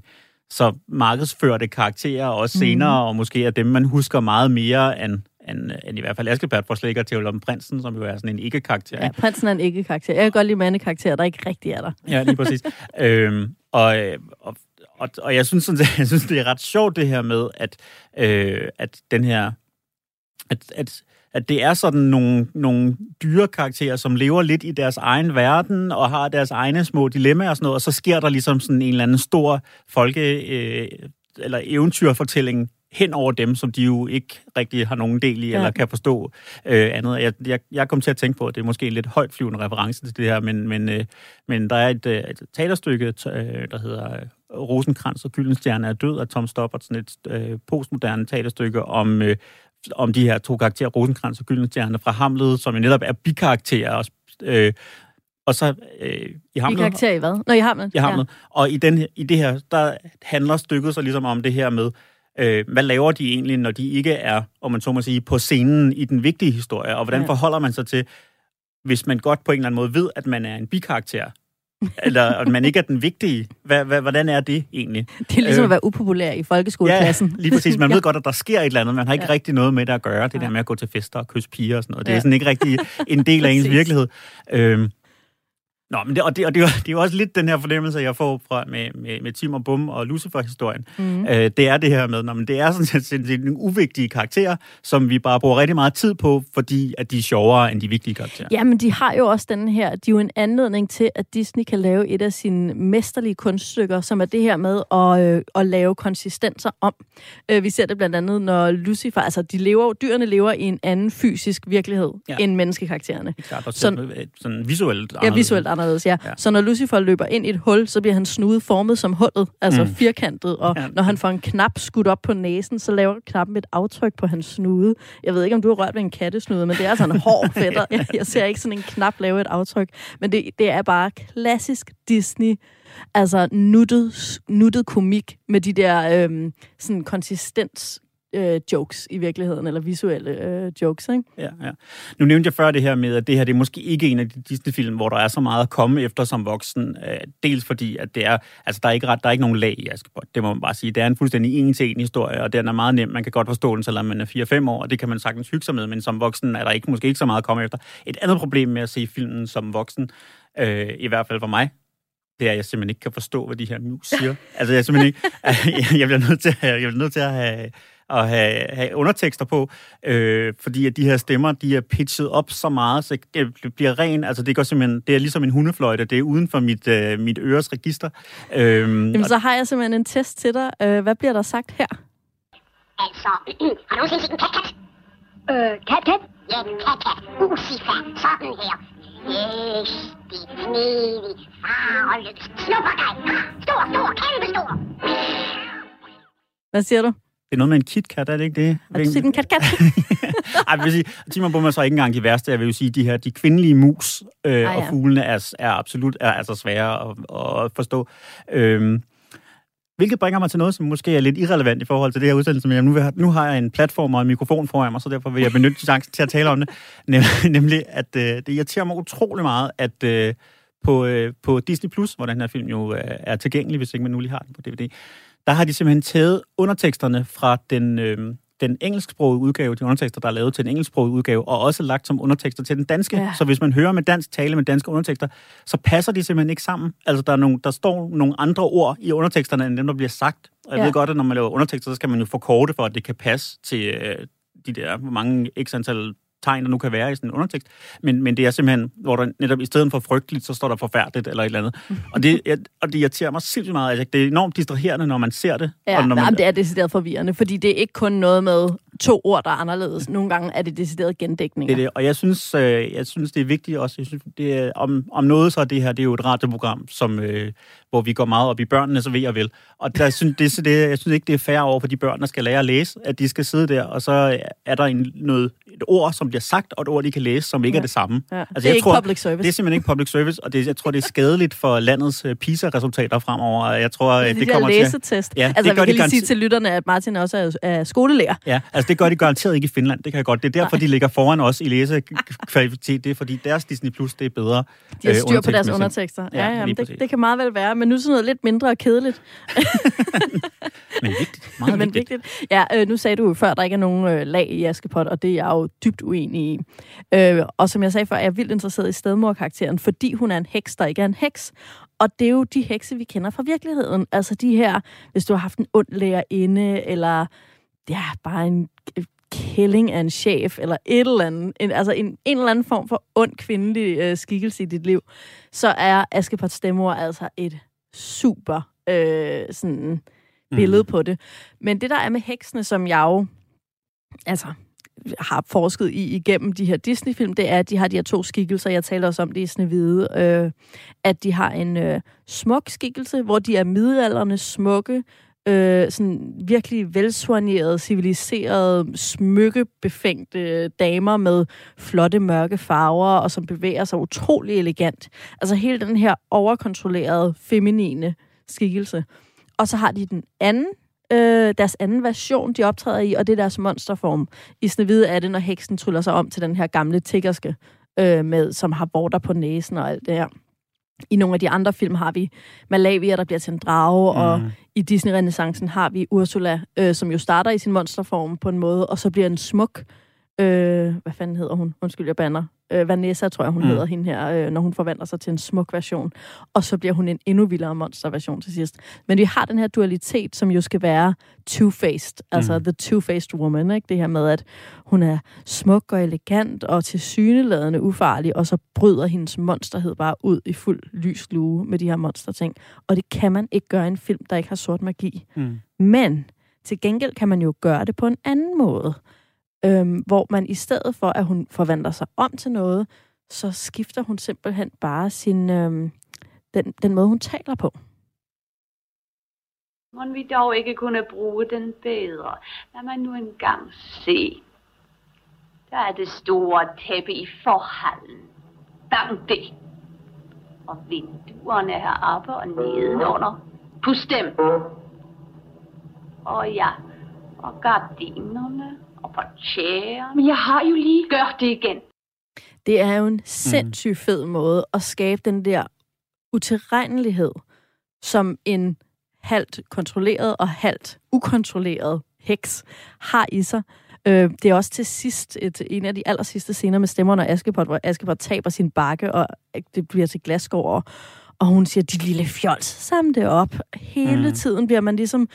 så markedsførte karakterer også senere, mm. og måske er dem, man husker meget mere end, end, end i hvert fald Askepot, for slet ikke at tale om prinsen, som jo er sådan en ikke-karakter. Ja, prinsen er en ikke-karakter. Jeg kan godt lide mandekarakterer, der ikke rigtig er der. Ja, lige præcis. øhm, og, øh, og, og, og, jeg synes sådan, jeg synes, det er ret sjovt det her med, at, øh, at den her, at, at, at det er sådan nogle, nogle dyrekarakterer, som lever lidt i deres egen verden, og har deres egne små dilemmaer og sådan noget, og så sker der ligesom sådan en eller anden stor folke, øh, eller eventyrfortælling hen over dem, som de jo ikke rigtig har nogen del i, Ja. eller kan forstå øh, andet. Jeg, jeg, jeg kom til at tænke på, at det er måske en lidt højtflyvende reference til det her, men, men, øh, men der er et, øh, et teaterstykke, t- øh, der hedder øh, Rosenkrantz og Gyldenstjerne er død af Tom Stoppard, sådan et øh, postmoderne teaterstykke om, øh, om de her to karakterer, Rosenkrantz og Gyldenstjerne fra Hamlet, som jo netop er bikarakterer. Og, øh, og så øh, i Hamlet... karakter i hvad? Nå, i Hamlet. i Hamlet. Ja. Og i, den, i det her, der handler stykket så ligesom om det her med, øh, hvad laver de egentlig, når de ikke er, om man så må sige, på scenen i den vigtige historie, og hvordan ja. forholder man sig til, hvis man godt på en eller anden måde ved, at man er en bikarakter, eller at man ikke er den vigtige. Hvad, hvad, hvordan er det egentlig? Det er ligesom Øh, at være upopulær i folkeskoleklassen. lige præcis. Man Ja. ved godt, at der sker et eller andet. Man har ikke Ja. ja. rigtig noget med det at gøre. Det Nej. der med at gå til fester og kysse piger og sådan noget. Det er Ja. sådan ikke rigtig en del af ens virkelighed. Øhm, Nå, men det, og, det, og det, er jo- det er jo også lidt den her fornemmelse, jeg får fra med, med, med Tim og Bum og Lucifer-historien. Mm. Øh, det er det her med, når, men det er sådan set sådan set nogle uvigtige karakterer, som vi bare bruger rigtig meget tid på, fordi at de er sjovere end de vigtige karakterer. Ja, men de har jo også den her, de er jo en anledning til, at Disney kan lave et af sine mesterlige kunststykker, som er det her med at, øh, at lave konsistenser om. Øh, vi ser det blandt andet, når Lucifer, altså de lever, dyrene lever i en anden fysisk virkelighed ja. Ja. end menneskekaraktererne. Klart, og Sådan- sådan, sådan visuelt Ja, anderledes. visuelt anderledes, ja. ja. Ja. Så når Lucifer løber ind i et hul, så bliver han snudet formet som hullet, altså mm. Firkantet, og. Ja. når han får en knap skudt op på næsen, så laver knappen et aftryk på hans snude. Jeg ved ikke, om du har rørt ved en kattesnude, men det er altså en hård fætter. Jeg, jeg ser ikke sådan en knap lave et aftryk, men det, det er bare klassisk Disney, altså nuttet, nuttet komik med de der øhm, sådan konsistens øh, jokes i virkeligheden, eller visuelle øh, jokes, ikke? Ja, ja. Nu nævnte jeg før det her med, at det her det er måske ikke en af de Disney-film, hvor der er så meget at komme efter som voksen. Øh, dels fordi, at det er, altså der er ikke ret, der er ikke nogen lag i Askepot, det må man bare sige. Det er en fuldstændig en til en historie, og den er meget nem. Man kan godt forstå den, selvom man er 4-5 år, og det kan man sagtens hygge sig med, men som voksen er der ikke, måske ikke så meget at komme efter. Et andet problem med at se filmen som voksen, øh, i hvert fald for mig, det er, at jeg simpelthen ikke kan forstå, hvad de her mus siger. altså, jeg simpelthen ikke... jeg bliver nødt til at jeg bliver nødt til at have, at have, have undertekster på, øh, fordi at de her stemmer, de er pitchet op så meget, så det bliver ren, altså det går simpelthen, det er ligesom en hundefløjte, det er uden for mit, øh, mit øres register. Øh, Jamen, så har jeg simpelthen en test til dig. Øh, hvad bliver der sagt her? Altså, har du nogensinde set en kat-kat? Øh, kat, kat? Ja, en kat-kat. Lucifer, sådan her. Æstig, snedig, farlig, snuppergej. Stor, stor, kæmpe stor. Hvad siger du? Det er noget med en KitKat, er det ikke det? Har du set en kat-kat? Ej, jeg vil sige, Timon Bum er så ikke engang de værste. Jeg vil jo sige, de her de kvindelige mus øh, Ah, ja. og fuglene er, er absolut er, altså svære at, at forstå. Øhm, hvilket bringer mig til noget, som måske er lidt irrelevant i forhold til det her udsendelse, men jeg nu, nu har jeg en platform og en mikrofon foran mig, så derfor vil jeg benytte chancen til at tale om det. Nem- Nemlig, at øh, det irriterer mig utrolig meget, at øh, på, øh, på Disney+, Plus, hvor den her film jo øh, er tilgængelig, hvis ikke man nu lige har den på DVD, der har de simpelthen taget underteksterne fra den, øh, den engelsksprogede udgave, de undertekster, der er lavet til den engelsksprogede udgave, og også lagt som undertekster til den danske. Ja. Så hvis man hører med dansk tale med danske undertekster, så passer de simpelthen ikke sammen. Altså, der, er nogle, der står nogle andre ord i underteksterne, end dem, der bliver sagt. Og jeg Ja. ved godt, at når man laver undertekster, så skal man jo forkorte for, at det kan passe til øh, de der, hvor mange x antal tegn, der nu kan være i sådan en undertekst. Men, men det er simpelthen, hvor der netop i stedet for frygteligt, så står der forfærdeligt eller et eller andet. Og det, jeg, og det irriterer mig sindssygt meget. Altså, det er enormt distraherende, når man ser det. Ja, og når man, jamen, det er decideret forvirrende, fordi det er ikke kun noget med to ord, der er anderledes. Nogle gange er det decideret gendækninger. Det er det. Og jeg synes, øh, jeg synes, det er vigtigt også. Jeg synes, det er, om, om noget så er det her, det er jo et radioprogram, som, øh, hvor vi går meget op i børnenes ved og vel. Og der synes, det, så det, jeg synes ikke, det er fair over for de børn, der skal lære at læse, at de skal sidde der, og så er der en, noget, et ord, som bliver sagt, og et ord, de kan læse, som ikke Ja. er det samme. Ja. Altså, det er jeg ikke tror, public service. Det er simpelthen ikke public service, og det, jeg tror, det er skadeligt for landets øh, PISA-resultater fremover. Jeg tror, det, det, det kommer til... læsetest. Ja, det altså, vi gør kan de lige sige til lytterne, at Martin også er, er skolelærer. Ja, altså det gør de garanteret ikke i Finland, det kan jeg godt. Det er derfor, Nej. de ligger foran os i læsekvalitet. Det er fordi deres Disney Plus, det er bedre. De har øh, styr på deres undertekster. Ja, Ja, ja, lige men det, det kan meget vel være, men nu sådan noget lidt mindre og kedeligt. Men vigtigt, meget men vigtigt. vigtigt. Ja, øh, nu sagde du jo før, at der ikke er nogen øh, lag i Askepot, og det er jeg jo dybt uenig i. Øh, og som jeg sagde før, er jeg vildt interesseret i stedmorkarakteren, fordi hun er en heks, der ikke er en heks. Og det er jo de hekse, vi kender fra virkeligheden. Altså de her, hvis du har haft en ond lærerinde, eller ja, bare en kælling af en chef, eller et eller andet, en, altså en, en eller anden form for ond kvindelig øh, skikkelse i dit liv, så er Askepot Stemmer altså et super øh, sådan billede mm. på det. Men det, der er med heksene, som jeg jo altså, har forsket i igennem de her Disney-film, det er, at de har de her to skikkelser, jeg taler også om det i Snevide, øh, at de har en øh, smuk skikkelse, hvor de er middelalderne smukke, øh, sådan virkelig velsoignerede, civiliserede, smykkebefængte damer med flotte mørke farver, og som bevæger sig utrolig elegant. Altså hele den her overkontrollerede, feminine skikkelse. Og så har de den anden øh, deres anden version, de optræder i, og det er deres monsterform. I Snevide er det, når heksen tryller sig om til den her gamle tiggerske, øh, med, som har borter på næsen og alt det her. I nogle af de andre film har vi Malavia, der bliver til en drage, mm. og i Disney-renaissancen har vi Ursula, øh, som jo starter i sin monsterform på en måde, og så bliver en smuk, øh, hvad fanden hedder hun? Undskyld, jeg banner øh, Vanessa, tror jeg, hun mm. hedder hende her, øh, når hun forvandler sig til en smuk version. Og så bliver hun en endnu vildere monsterversion til sidst. Men vi har den her dualitet, som jo skal være two-faced, altså mm. the two-faced woman, ikke? Det her med, at hun er smuk og elegant og til syneladende ufarlig, og så bryder hendes monsterhed bare ud i fuld lys lue med de her monsterting. Og det kan man ikke gøre i en film, der ikke har sort magi. Mm. Men til gengæld kan man jo gøre det på en anden måde øhm, hvor man i stedet for, at hun forvandler sig om til noget, så skifter hun simpelthen bare sin, øhm, den, den måde, hun taler på. Må vi dog ikke kunne bruge den bedre? Lad mig nu engang se. Der er det store tæppe i forhallen. Bang det. Og vinduerne heroppe og nedenunder. Pust dem. Og ja, og gardinerne og på tjære. Men jeg har jo lige... Gør det igen. Det er jo en sindssygt fed måde at skabe den der utilregnelighed, som en halvt kontrolleret og halvt ukontrolleret heks har i sig. Øh, det er også til sidst et, en af de aller sidste scener med stemmerne og Askepot, hvor Askepot taber sin bakke, og det bliver til glasgård, og hun siger, dit lille fjols, sam det op. Hele mm. tiden bliver man ligesom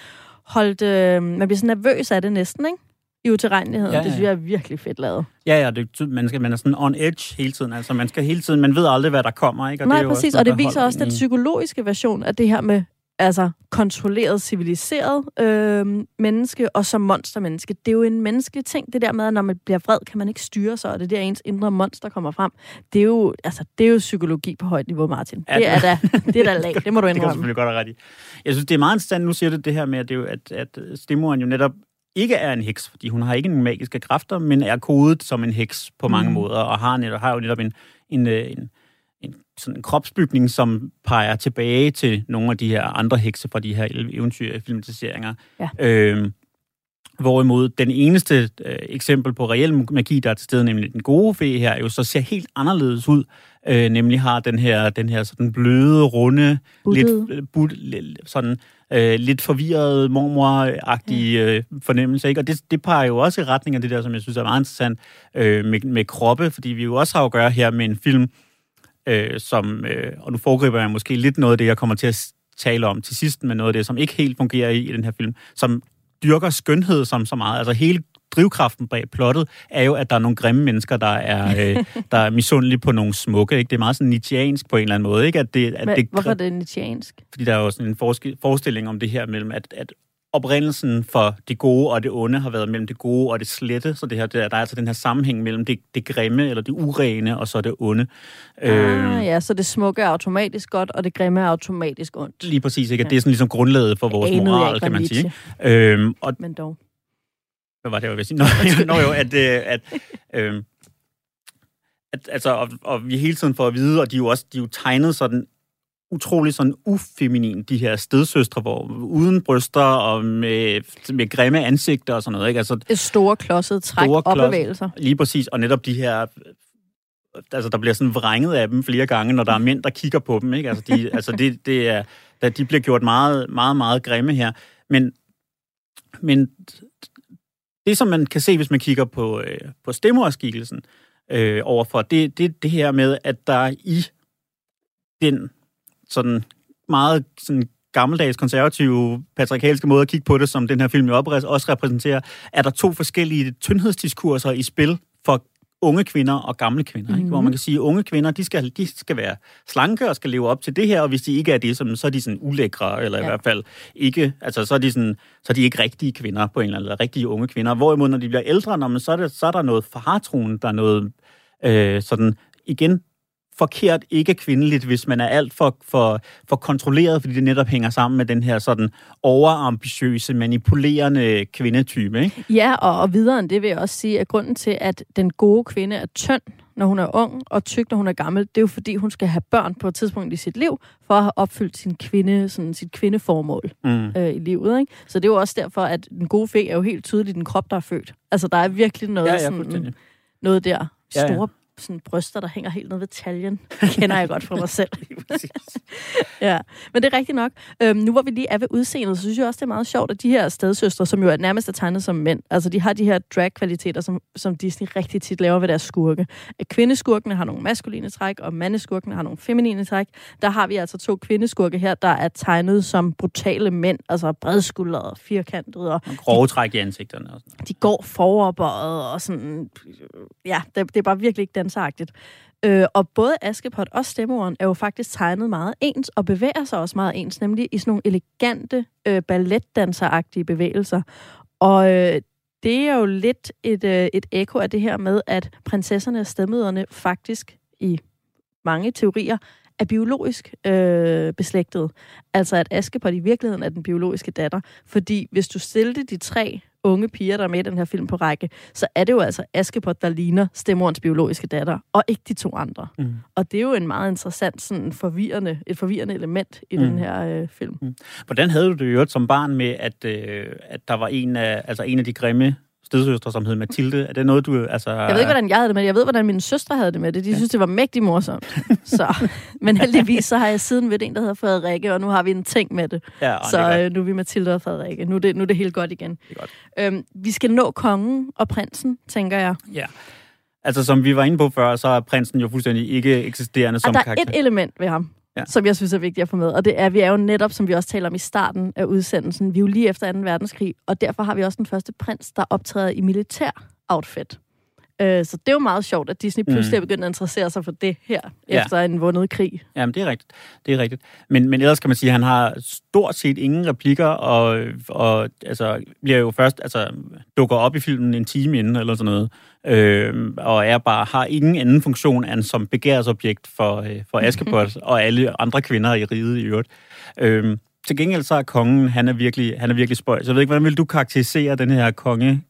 holdt, øh, man bliver så nervøs af det næsten, ikke? I utilregneligheden. Ja, ja. Det synes jeg er virkelig fedt lavet. Ja, ja, det, man, skal, man er sådan on edge hele tiden. Altså, man skal hele tiden, man ved aldrig, hvad der kommer. Ikke? Og Nej, det er præcis, også, og det viser også den psykologiske version af det her med altså kontrolleret, civiliseret øh, menneske, og som monstermenneske. Det er jo en menneskelig ting, det der med, at når man bliver vred, kan man ikke styre sig, og det der ens indre monster kommer frem. Det er jo, altså, det er jo psykologi på højt niveau, Martin. Ja, det er da, det er da lag, det må du indrømme. det kan selvfølgelig godt have ret i. Jeg synes, det er meget interessant, nu siger du det her med, at, det jo, at, at Stimuren jo netop ikke er en heks, fordi hun har ikke en magiske kræfter, men er kodet som en heks på mange mm. måder, og har, netop, har jo netop en, en, øh, en, en, sådan en kropsbygning, som peger tilbage til nogle af de her andre hekse fra de her eventyrfilmatiseringer. Ja. Øhm, Hvorimod den eneste øh, eksempel på reel magi, der er til stede, nemlig den gode fe her, jo så ser helt anderledes ud. Øh, nemlig har den her, den her sådan bløde, runde, lidt, øh, bud, lidt, sådan øh, lidt forvirret, mormoragtige øh, fornemmelse. Ikke? Og det, det peger jo også i retning af det der, som jeg synes er meget interessant øh, med, med kroppe, fordi vi jo også har at gøre her med en film, øh, som, øh, og nu foregriber jeg måske lidt noget af det, jeg kommer til at tale om til sidst, men noget af det, som ikke helt fungerer i, i den her film, som dyrker skønhed som så meget. Altså hele drivkraften bag plottet er jo, at der er nogle grimme mennesker, der er, øh, der er misundelige på nogle smukke. Ikke? Det er meget sådan nitiansk på en eller anden måde. Ikke? At det, at Men, det, hvorfor er det nitiansk? Fordi der er jo sådan en forestilling om det her mellem, at, at oprindelsen for det gode og det onde har været mellem det gode og det slette, så det her, der, der er altså den her sammenhæng mellem det, det grimme eller det urene og så det onde. Ah, øh, ja, så det smukke er automatisk godt, og det grimme er automatisk ondt. Lige præcis, ikke? Ja. det er sådan ligesom grundlaget for vores moral, kan man sige. Øh, og, Men dog. Hvad var det, jeg ville sige? Nå, nå jo, at, øh, at, øh, at altså, og, og vi hele tiden får at vide, og de er jo også de er jo tegnet sådan utrolig sådan ufeminin, de her stedsøstre, hvor uden bryster og med, med grimme ansigter og sådan noget. Ikke? Altså, store klodsede træk store og bevægelser. Lige præcis, og netop de her altså der bliver sådan vrænget af dem flere gange, når der er mænd, der kigger på dem. Ikke? Altså, de, altså det, det er, de bliver gjort meget, meget, meget grimme her. Men, men det, som man kan se, hvis man kigger på, øh, på stemmerskikkelsen øh, overfor, det, det det her med, at der i den sådan meget sådan gammeldags, konservative, patriarkalske måde at kigge på det, som den her film jo også repræsenterer, er der to forskellige tyndhedsdiskurser i spil for unge kvinder og gamle kvinder. Ikke? Hvor man kan sige, at unge kvinder, de skal, de skal være slanke og skal leve op til det her, og hvis de ikke er det, så, er de sådan ulækre, eller ja. i hvert fald ikke, altså så er de sådan, så er de ikke rigtige kvinder på en eller anden, eller rigtige unge kvinder. Hvorimod, når de bliver ældre, når man, så, er det, så er der noget fartroen, der er noget øh, sådan, igen, forkert, ikke kvindeligt, hvis man er alt for, for, for kontrolleret, fordi det netop hænger sammen med den her sådan overambitiøse, manipulerende kvindetype. Ikke? Ja, og, og videre end det vil jeg også sige, at grunden til, at den gode kvinde er tynd, når hun er ung, og tyk, når hun er gammel, det er jo fordi, hun skal have børn på et tidspunkt i sit liv, for at have opfyldt sin kvinde, sådan, sit kvindeformål Mm. øh, i livet. Ikke? Så det er jo også derfor, at den gode fe er jo helt tydeligt den krop, der er født. Altså, der er virkelig noget, Ja, ja, sådan, noget der Ja, ja. Sådan, bryster, der hænger helt ned ved taljen. Det kender jeg godt fra mig selv. Ja, men det er rigtigt nok. Øhm, nu hvor vi lige er ved udseendet, så synes jeg også, det er meget sjovt, at de her stedsøstre, som jo er nærmest er tegnet som mænd, altså de har de her drag-kvaliteter, som, som Disney rigtig tit laver ved deres skurke. At kvindeskurkene har nogle maskuline træk, og mandeskurkene har nogle feminine træk. Der har vi altså to kvindeskurke her, der er tegnet som brutale mænd, altså bredskuldrede, firkantede, og Og grove træk i ansigterne. Og sådan. de går foroverbøjet, og sådan, ja, det, det er bare virkelig ikke dansagtigt. Øh, og både Askepot og stemmeorden er jo faktisk tegnet meget ens, og bevæger sig også meget ens, nemlig i sådan nogle elegante øh, balletdanseragtige bevægelser. Og øh, det er jo lidt et, øh, et ekko af det her med, at prinsesserne og stemmøderne faktisk i mange teorier er biologisk øh, beslægtet. Altså at Askepot i virkeligheden er den biologiske datter. Fordi hvis du stillede de tre unge piger, der er med i den her film på række, så er det jo altså Askepot, der ligner stemmorens biologiske datter, og ikke de to andre. Mm. Og det er jo en meget interessant, sådan forvirrende, et forvirrende element i mm. Mm. den her øh, film. Hvordan havde du det øvrigt som barn med, at, øh, at der var en af, altså en af de grimme stedsøstre, som hed Mathilde? Er det noget, du... Altså, Jeg ved ikke, hvordan jeg havde det med det. Jeg ved, hvordan mine søstre havde det med det. De synes, det var mægtig morsomt. Så, men heldigvis så har jeg siden ved en, der hedder Frederikke, og nu har vi en ting med det. Ja, det Så godt. øh, nu er vi Mathilde og Frederikke. Nu er det, nu er det helt godt igen. Det er godt. Øhm, vi skal nå kongen og prinsen, tænker jeg. Ja. Altså, som vi var inde på før, så er prinsen jo fuldstændig ikke eksisterende som og der er karakter. et element ved ham, Ja. som jeg synes er vigtigt at få med. Og det er, vi er jo netop, som vi også taler om i starten af udsendelsen, vi er jo lige efter 2. verdenskrig, og derfor har vi også den første prins, der optræder i militær outfit. Øh, så det er jo meget sjovt, at Disney pludselig er begyndt at interessere sig for det her, Mm. Ja. efter en vundet krig. Jamen, det er rigtigt. Det er rigtigt. Men, men ellers kan man sige, at han har stort set ingen replikker, og, og altså, bliver jo først, altså, dukker op i filmen en time inden, eller sådan noget, øh, og er bare, har ingen anden funktion end som begærsobjekt for, øh, for Askepot og alle andre kvinder i riget i øvrigt. Øh, til gengæld så er kongen, han er virkelig, han er virkelig spøjs. Jeg ved ikke, hvordan vil du karakterisere den her konge,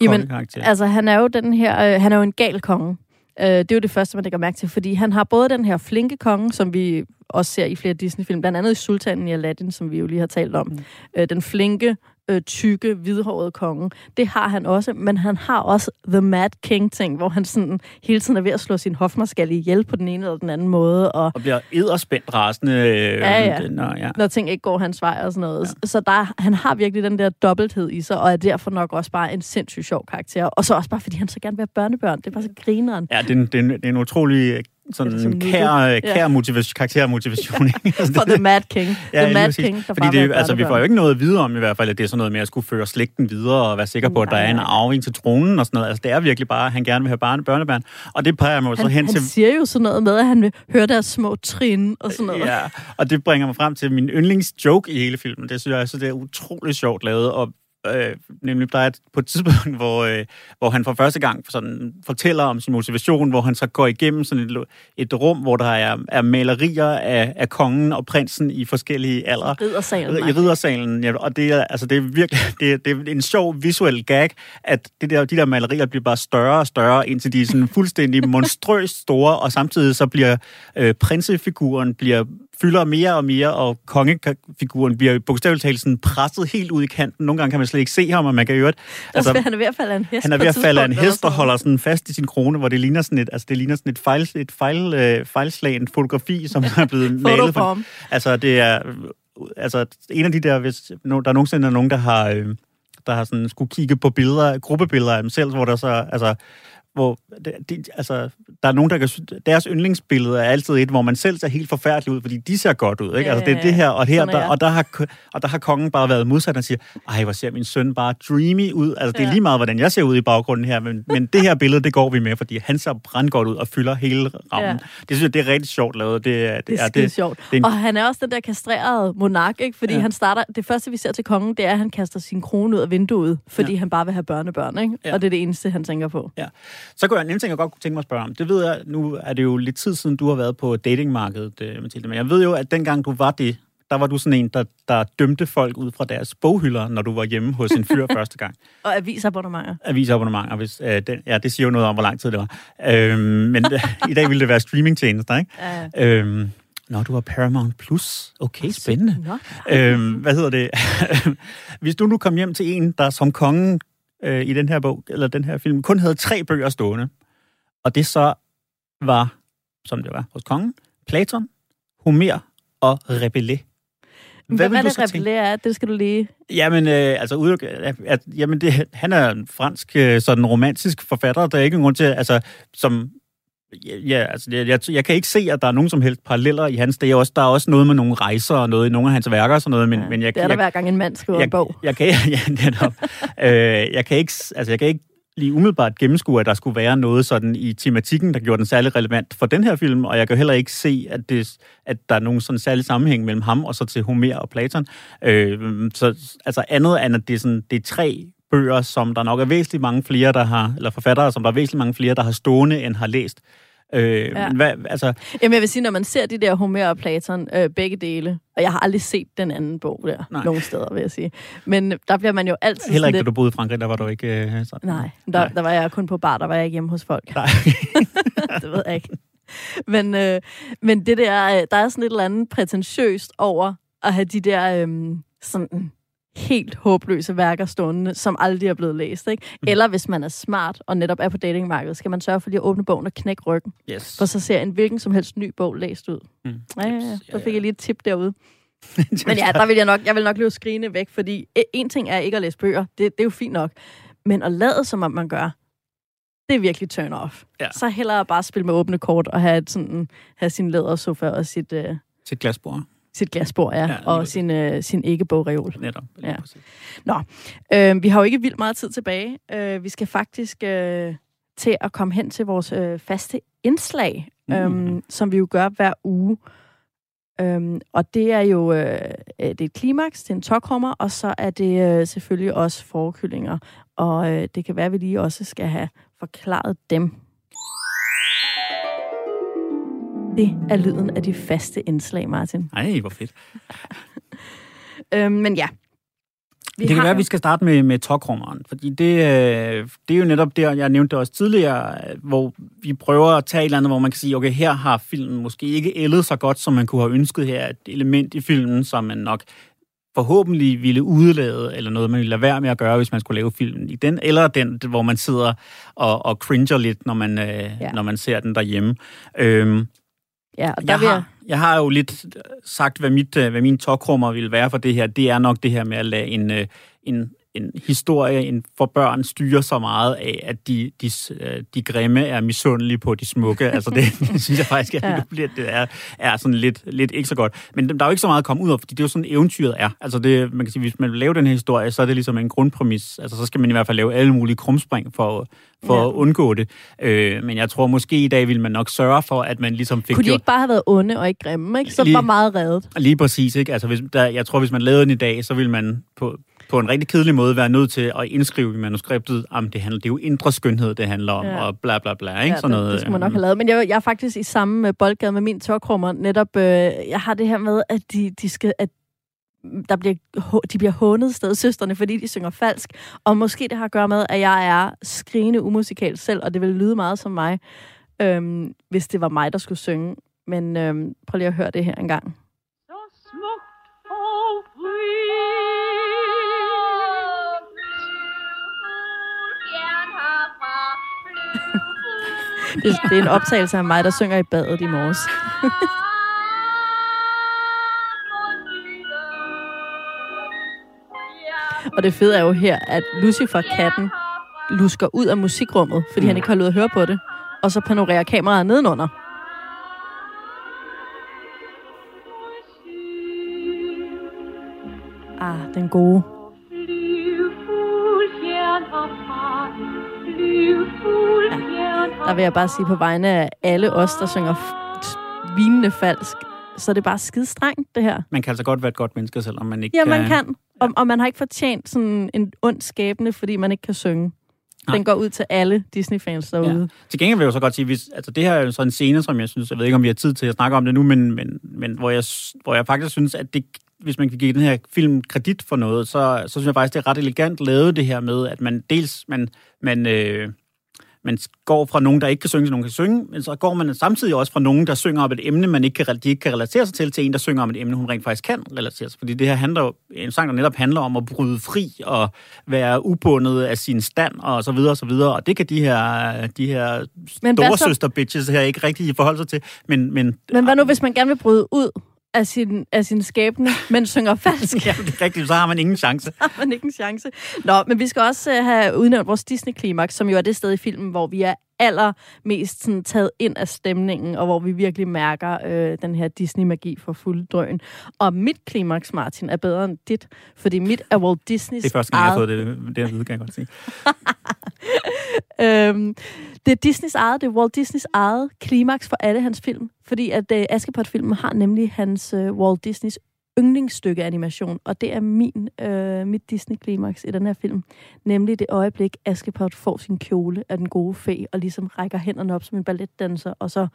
Jamen? Altså, han er jo den her, øh, han er jo en gal konge. Øh, det er jo det første, man lægger mærke til, fordi han har både den her flinke konge, som vi også ser i flere Disney-film, blandt andet i Sultanen i Aladdin, som vi jo lige har talt om. Mm. Øh, den flinke, øh, tykke, hvidhårede konge. Det har han også, men han har også The Mad King-ting, hvor han sådan hele tiden er ved at slå sin hofmarskal ihjel på den ene eller den anden måde, og Og bliver edderspændt rasende. Øh, Ja, ja. Og, ja. når ting ikke går hans vej og sådan noget. Ja. Så der, han har virkelig den der dobbelthed i sig, og er derfor nok også bare en sindssygt sjov karakter. Og så også bare, fordi han så gerne vil have børnebørn. Det er bare så grineren. Ja, det er, en, det, er en, det er en utrolig øh, Sådan sådan kær, Ja. kær motivation, karaktermotivation. For The Mad King. Ja, the Mad. King, der Fordi det, altså, vi får jo ikke noget at vide om i hvert fald, at det er sådan noget med at skulle føre slægten videre og være sikker på, at der er en arving til tronen og sådan noget. Altså, det er virkelig bare, at han gerne vil have barne, børnebørn. Og det peger mig jo så Han, hen han til... siger jo sådan noget med, at han vil høre deres små trin og sådan noget. Ja, og det bringer mig frem til min yndlingsjoke i hele filmen. Det synes jeg altså, det er utroligt sjovt lavet, og øh, nemlig der er et, på et tidspunkt, hvor, øh, hvor han for første gang sådan, fortæller om sin motivation, hvor han så går igennem sådan et, et rum, hvor der er, er malerier af, af kongen og prinsen i forskellige aldre. Riddersalen. I riddersalen, ja, og det er, altså, det er virkelig det er, det er en sjov visuel gag, at det der, de der malerier bliver bare større og større, indtil de er sådan fuldstændig monstrøst store, og samtidig så bliver øh, prinsefiguren bliver fylder mere og mere, og kongefiguren bliver bogstaveligt talt sådan presset helt ud i kanten. Nogle gange kan man slet ikke se ham, og man kan jo altså, Altså, han er ved at falde af en hest han er ved at falde af en hest og holder sådan fast i sin krone, hvor det ligner sådan et, altså det ligner sådan et, fejl, et fejl, øh, fejlslagen fotografi, som er blevet malet. Fotobomb. Altså det er, altså en af de der, hvis no, der er nogensinde er nogen, der har, øh, der har sådan skulle kigge på billeder, gruppebilleder af dem selv, hvor der så, altså, hvor det, de, altså, der er nogen, der kan, deres yndlingsbillede er altid et, hvor man selv ser helt forfærdelig ud, fordi de ser godt ud, ikke? Altså, det er det her, og her, er der, og der, har, og der har kongen bare været modsat, og siger, ej, hvor ser min søn bare dreamy ud. Altså, det er Ja. lige meget, hvordan jeg ser ud i baggrunden her, men, men det her billede, det går vi med, fordi han ser brandgodt ud og fylder hele rammen. Ja. Det synes jeg, det er rigtig sjovt lavet. Det, er- Det er ja, skide sjovt. det er en- Og han er også den der kastrerede monark, ikke? Fordi Ja. ja. han starter... Det første, vi ser til kongen, det er, at han kaster sin krone ud af vinduet, fordi Ja. ja. han bare vil have børnebørn, ikke? Ja. Ja. Og det er det eneste, han tænker på. Ja. Så kunne jeg en anden ting, jeg godt kunne tænke mig at spørge om. Det ved jeg, nu er det jo lidt tid siden, du har været på datingmarkedet, øh, Mathilde. Men jeg ved jo, at dengang du var det, der var du sådan en, der, der dømte folk ud fra deres boghylder, når du var hjemme hos en fyr første gang. Og avisabonnementer. Avisabonnementer, hvis, øh, den, ja, det siger jo noget om, hvor lang tid det var. Øhm, men i dag ville det være streamingtjenester, ikke? Ja. Øhm, Nå, du har Paramount Plus. Okay, spændende. Nå. øhm, hvad hedder det? Hvis du nu kom hjem til en, der som kongen øh, i den her bog, eller den her film, kun havde tre bøger stående, og det så var, som det var hos kongen, Platon, Homer og Rabelais. Hvad, hvad, du det? Rabelais er, det skal du lige... Jamen, øh, altså, ude, at, jamen det, han er en fransk, øh, sådan romantisk forfatter, der er ikke nogen grund til, altså, som, ja, altså, jeg, jeg, jeg kan ikke se, at der er nogen som helst paralleller i hans, det er også, der er også noget med nogle rejser og noget i nogle af hans værker og sådan noget, men, Ja, men jeg, det er der jeg, hver gang en mand skriver jeg, en bog. Jeg kan, ja, netop. øh, jeg kan ikke, altså, jeg kan ikke lige umiddelbart gennemskue, at der skulle være noget sådan i tematikken, der gjorde den særlig relevant for den her film, og jeg kan heller ikke se, at, det, at der er nogen sådan særlig sammenhæng mellem ham og så til Homer og Platon. Øh, så altså andet end, at det er, sådan, det er tre bøger, som der nok er væsentligt mange flere, der har, eller forfattere, som der er væsentligt mange flere, der har stående, end har læst. Øh, Ja. hvad, altså, Jamen, jeg vil sige, når man ser de der Homer og Platon, øh, begge dele, og jeg har aldrig set den anden bog der, Nej. Nej. nogen steder, vil jeg sige. Men der bliver man jo altid heller ikke, da lidt... du boede i Frankrig, der var du ikke øh, sådan. Nej, der, der var jeg kun på bar, der var jeg ikke hjemme hos folk. Nej. det ved jeg ikke. Men, øh, men det der, øh, der er sådan et eller andet prætentiøst over at have de der øh, sådan helt håbløse værker stående, som aldrig er blevet læst. Ikke? Mm. Eller hvis man er smart og netop er på datingmarkedet, skal man sørge for lige at åbne bogen og knække ryggen. Yes. For så ser en hvilken som helst ny bog læst ud. Mm. Ja, ja, ja. Så fik jeg lige et tip derude. Men ja, der vil jeg nok, jeg vil nok løbe skrigende væk, fordi e- en ting er ikke at læse bøger, det, det er jo fint nok. Men at lade som om man gør, det er virkelig turn off. Ja. Så hellere bare spille med åbne kort og have, et sådan, have sin lædersofa og sit, øh, et glasbord. Sit glasbord, ja, Ja, og præcis. sin, øh, sin ikke-bogreol. Netop. Ja. præcis. Øh, vi har jo ikke vildt meget tid tilbage. Øh, vi skal faktisk øh, til at komme hen til vores øh, faste indslag, Mm. øhm, som vi jo gør hver uge. Øhm, og det er jo øh, øh, det er et klimaks, det er en tokhummer, og så er det øh, selvfølgelig også forkyllinger. Og øh, det kan være, at vi lige også skal have forklaret dem. Det er lyden af de faste indslag, Martin. Ej, hvor fedt. Øhm, men ja. Vi det kan være, at vi skal starte med, med tokrummeren, fordi det, øh, det er jo netop der, jeg nævnte det også tidligere, hvor vi prøver at tage et eller andet, hvor man kan sige, okay, her har filmen måske ikke ældet så godt, som man kunne have ønsket her. Et element i filmen, som man nok forhåbentlig ville udelade, eller noget, man ville lade være med at gøre, hvis man skulle lave filmen i den, eller den, hvor man sidder og, og cringer lidt, når man, øh, ja. når man ser den derhjemme. Øhm, Ja, og der jeg, vil jeg... har, jeg har jo lidt sagt, hvad, mit, øh, hvad min tokrummer vil være for det her. Det er nok det her med at lade en, øh, en, en historie en for børn styre så meget af, at de, de, øh, de grimme er misundelige på de smukke. altså det, det synes jeg faktisk, at det, bliver, det er, er sådan lidt, lidt ikke så godt. Men der er jo ikke så meget at komme ud af, fordi det er jo sådan eventyret er. Altså det, man kan sige, hvis man vil lave den her historie, så er det ligesom en grundpræmis. Altså så skal man i hvert fald lave alle mulige krumspring for, for Ja. at undgå det. Øh, men jeg tror måske i dag vil man nok sørge for, at man ligesom fik Kunne de gjort... ikke bare have været onde og ikke grimme, ikke? Så Lige- var meget reddet. Lige præcis, ikke? Altså, hvis, der, jeg tror, hvis man lavede den i dag, så ville man på, på en rigtig kedelig måde være nødt til at indskrive i manuskriptet, om det handler, det er jo indre skønhed, det handler om, Ja. og bla bla bla, ikke? Ja, Sådan det, noget, det skulle man nok øhm, have lavet. Men jeg, jeg er faktisk i samme øh, boldgade med min tørkrummer. Netop, øh, jeg har det her med, at de, de skal... At der bliver, de bliver hånet stedsøsterne, fordi de synger falsk. Og måske det har at gøre med, at jeg er skrigende umusikal selv, og det vil lyde meget som mig, øhm, hvis det var mig, der skulle synge. Men øhm, prøv lige at høre det her en gang. Så smukt og Det, det er en optagelse af mig, der synger i badet i morges. Og det fede er jo her, at Lucifer, katten, lusker ud af musikrummet, fordi mm. han ikke har lov at høre på det. Og så panorerer kameraet nedenunder. Ah, den gode. Der vil jeg bare sige på vegne af alle os, der synger vinende falsk, så er det bare skide strengt, det her. Man kan altså godt være et godt menneske, selvom man ikke Ja, man kan. Og, og man har ikke fortjent sådan en ond skæbne, fordi man ikke kan synge. Nej. Den går ud til alle Disney-fans derude. Ja. Til gengæld vil jeg jo så godt sige, hvis, altså det her er jo sådan en scene, som jeg synes, jeg ved ikke, om vi har tid til at snakke om det nu, men, men, men hvor, jeg, hvor jeg faktisk synes, at det, hvis man kan give den her film kredit for noget, så, så synes jeg faktisk, det er ret elegant lavet det her med, at man dels, man, man, øh, man går fra nogen, der ikke kan synge, til nogen der kan synge, men så går man samtidig også fra nogen, der synger om et emne, man ikke kan, de ikke kan relatere sig til, til en, der synger om et emne, hun rent faktisk kan relatere sig. Fordi det her handler en sang, der netop handler om at bryde fri og være ubundet af sin stand og så videre og så videre. Og det kan de her, de her store søster bitches her ikke rigtig forholde sig til. Men, men, Men hvad nu, hvis man gerne vil bryde ud af sin, af sin skæbne, men synger falsk? Ja, det er rigtigt, så har man ingen chance. har man ikke en chance. Nå, men vi skal også uh, have udnævnt vores Disney-klimaks, som jo er det sted i filmen, hvor vi er allermest sådan, taget ind af stemningen, og hvor vi virkelig mærker øh, den her Disney-magi for fuld drøn. Og mit klimaks, Martin, er bedre end dit, fordi mit er Walt Disneys Det er første gang, jeg har eget- fået det, det vide, kan jeg godt sige. øhm, det er Disneys eget, det er Walt Disneys eget klimaks for alle hans film. Fordi at øh, Askepot-filmen har nemlig hans øh, Walt Disneys yndlingsstykke animation, og det er min øh, mit Disney-klimaks i den her film. Nemlig det øjeblik, Askepot får sin kjole af den gode fe, og ligesom rækker hænderne op som en balletdanser, og så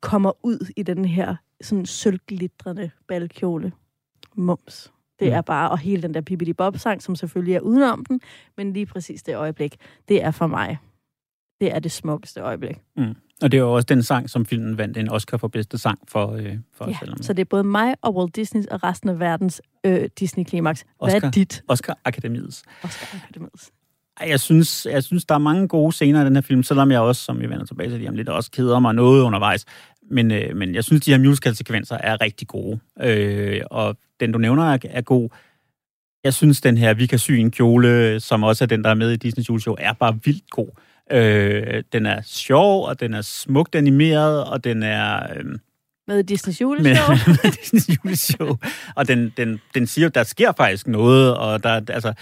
kommer ud i den her sådan sølvglitrende balkjole. Mums. Det Mm. er bare, og hele den der Bibbidi Bob-sang, som selvfølgelig er udenom den, men lige præcis det øjeblik, det er for mig. Det er det smukkeste øjeblik. Og det er jo også den sang, som filmen vandt en Oscar for bedste sang for, øh, for os Ja, selv. så det er både mig og Walt Disney og resten af verdens øh, Disney-klimaks. Hvad Oscar. er dit Oscar Akademiets. Oscar Akademiets? Jeg synes, jeg synes, der er mange gode scener i den her film, selvom jeg også, som vi vender tilbage til lige om lidt, også keder mig noget undervejs. Men, øh, men jeg synes, de her musical-sekvenser er rigtig gode. Øh, og den, du nævner, er, er god. Jeg synes, den her Vi kan sy en kjole, som også er den, der er med i Disney's juleshow, er bare vildt god. Øh, den er sjov, og den er smukt animeret, og den er... Øh, Med Disneys med, juleshow? med Disney's juleshow. Og den, den, den siger, der sker faktisk noget, og der, altså,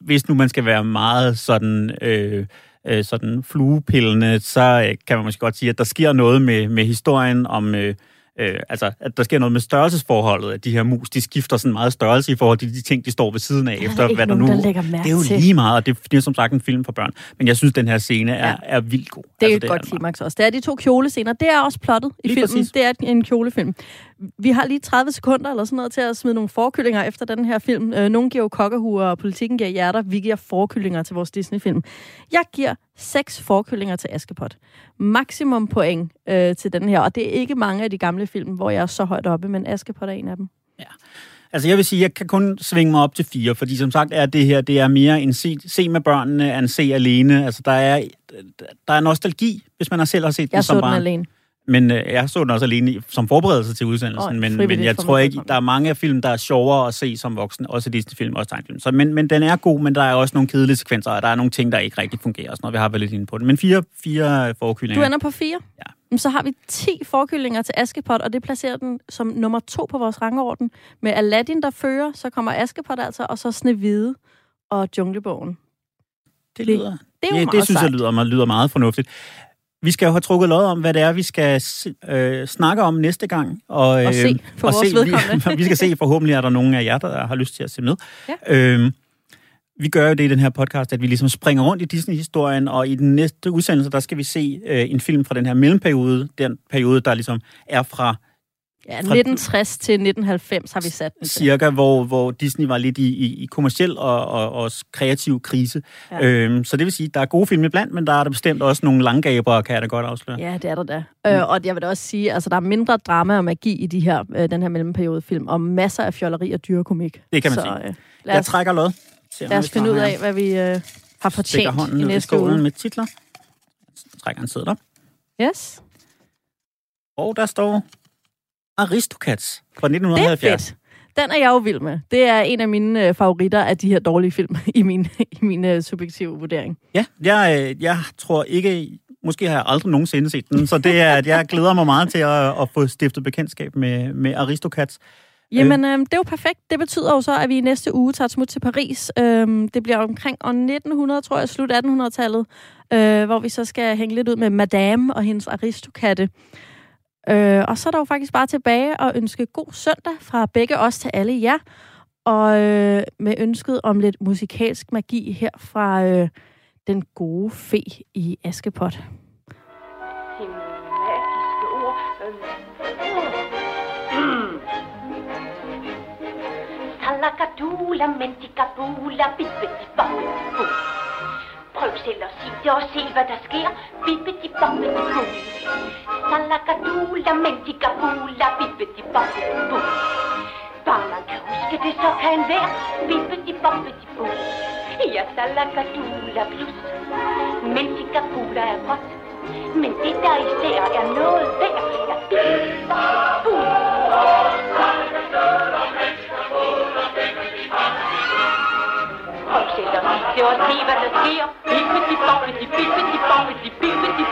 hvis nu man skal være meget sådan, øh, øh, sådan fluepillende, så øh, kan man måske godt sige, at der sker noget med, med historien om... Øh, Øh, altså, at der sker noget med størrelsesforholdet, at de her mus, de skifter sådan meget størrelse i forhold til de ting, de står ved siden af, Der er efter hvad der nu... der det er jo lige meget, og det, det er som sagt en film for børn. Men jeg synes, den her scene er, Ja. er vildt god. Det er altså, et godt den klimaks også. Det er de to kjolescener. Det er også plottet i Lige filmen. præcis. Det er en kjolefilm. Vi har lige 30 sekunder eller sådan noget til at smide nogle forkyllinger efter den her film. Øh, Nogle giver jo kokkehuer, og politikken giver hjerter. Vi giver forkyllinger til vores Disney-film. Jeg giver seks forkyllinger til Askepot. Maksimum point øh, til den her. Og det er ikke mange af de gamle film, hvor jeg er så højt oppe, men Askepot er en af dem. Altså jeg vil sige, jeg kan kun svinge mig op til fire, fordi som sagt er det her, det er mere en se, se med børnene, end se alene. Altså der er, der er nostalgi, hvis man har selv har set den Jeg som så den barn. alene. Men øh, jeg så den også alene som forberedelse til udsendelsen, Og men, men jeg tror ikke, der er mange af film, der er sjovere at se som voksen, også Disney-film, også tegnefilm. Så, men, men den er god, men der er også nogle kedelige sekvenser, og der er nogle ting, der ikke rigtig fungerer, og sådan noget. Vi har været lidt inde på det. Men fire, fire forkyllinger. Du ender på fire? Ja. Så har vi 10 forkyllinger til Askepot, og det placerer den som nummer to på vores rangorden. Med Aladdin, der fører, så kommer Askepot altså, og så Snevide og Junglebogen. det lyder, Det meget det synes jeg sejt. lyder, lyder meget fornuftigt. Vi skal jo have trukket lod om, hvad det er, vi skal øh, snakke om næste gang. Og, Og se for vores se, vedkommende. Vi, vi skal se, forhåbentlig er der nogen af jer, der har lyst til at se med. Ja. Øhm, vi gør jo det i den her podcast, at vi ligesom springer rundt i Disney-historien, og i den næste udsendelse, der skal vi se øh, en film fra den her mellemperiode, den periode, der ligesom er fra Ja, 1960 til 1990 har vi sat den cirka, hvor, hvor Disney var lidt i, i, i kommersiel og, og, og kreativ krise. Ja. Øhm, så det vil sige, at der er gode film iblandt, men der er der bestemt også nogle langgaber, kan jeg da godt afsløre. Ja, det er der da. Øh, og jeg vil da også sige, altså der er mindre drama og magi i de her, øh, den her mellemperiodefilm, og masser af fjolleri og dyrekomik. Det kan man så, sige. Øh, lad Jeg os, trækker lod. Se, om lad os finde ud af, hvad vi øh, har fortjent hånden i næste uge. med titler. Så trækker en op. Yes, Og der står Aristocats fra det er 1970. fedt. Den er jeg jo vild med. Det er en af mine øh, favoritter af de her dårlige film i min, i min øh, subjektive vurdering. Ja, jeg, øh, jeg tror ikke... Måske har jeg aldrig nogensinde set den, så det er, at jeg glæder mig meget til at, at få stiftet bekendtskab med, med Aristocats. Jamen, øh, det er jo perfekt. Det betyder jo så, at vi i næste uge tager smut til Paris. Øhm, det bliver omkring år 1900, tror jeg, slut 1800-tallet, øh, hvor vi så skal hænge lidt ud med Madame og hendes Aristokatte. Øh, og så er der jo faktisk bare tilbage at ønske god søndag fra begge os til alle jer. Og øh, med ønsket om lidt musikalsk magi her fra øh, den gode fe i Askepot. Det mentikabula, ord. Salakadula, mentikabula, bibbidi bobbidi boo. Prøv selv at sige det og se, hvad der sker. Bibbidi bobbidi boo. Salakadula, mentikabula, bibbidi bobbidi boo. Bare man kan huske det, så kan hver bibbidi bobbidi boo. Ja, salakadula plus. Mentikabula er godt. Men det der især er noget værd, er bibbidi bobbidi boo. Prøv selv at sige det og se, hvad der sker. Bibbidi bobbidi, bibbidi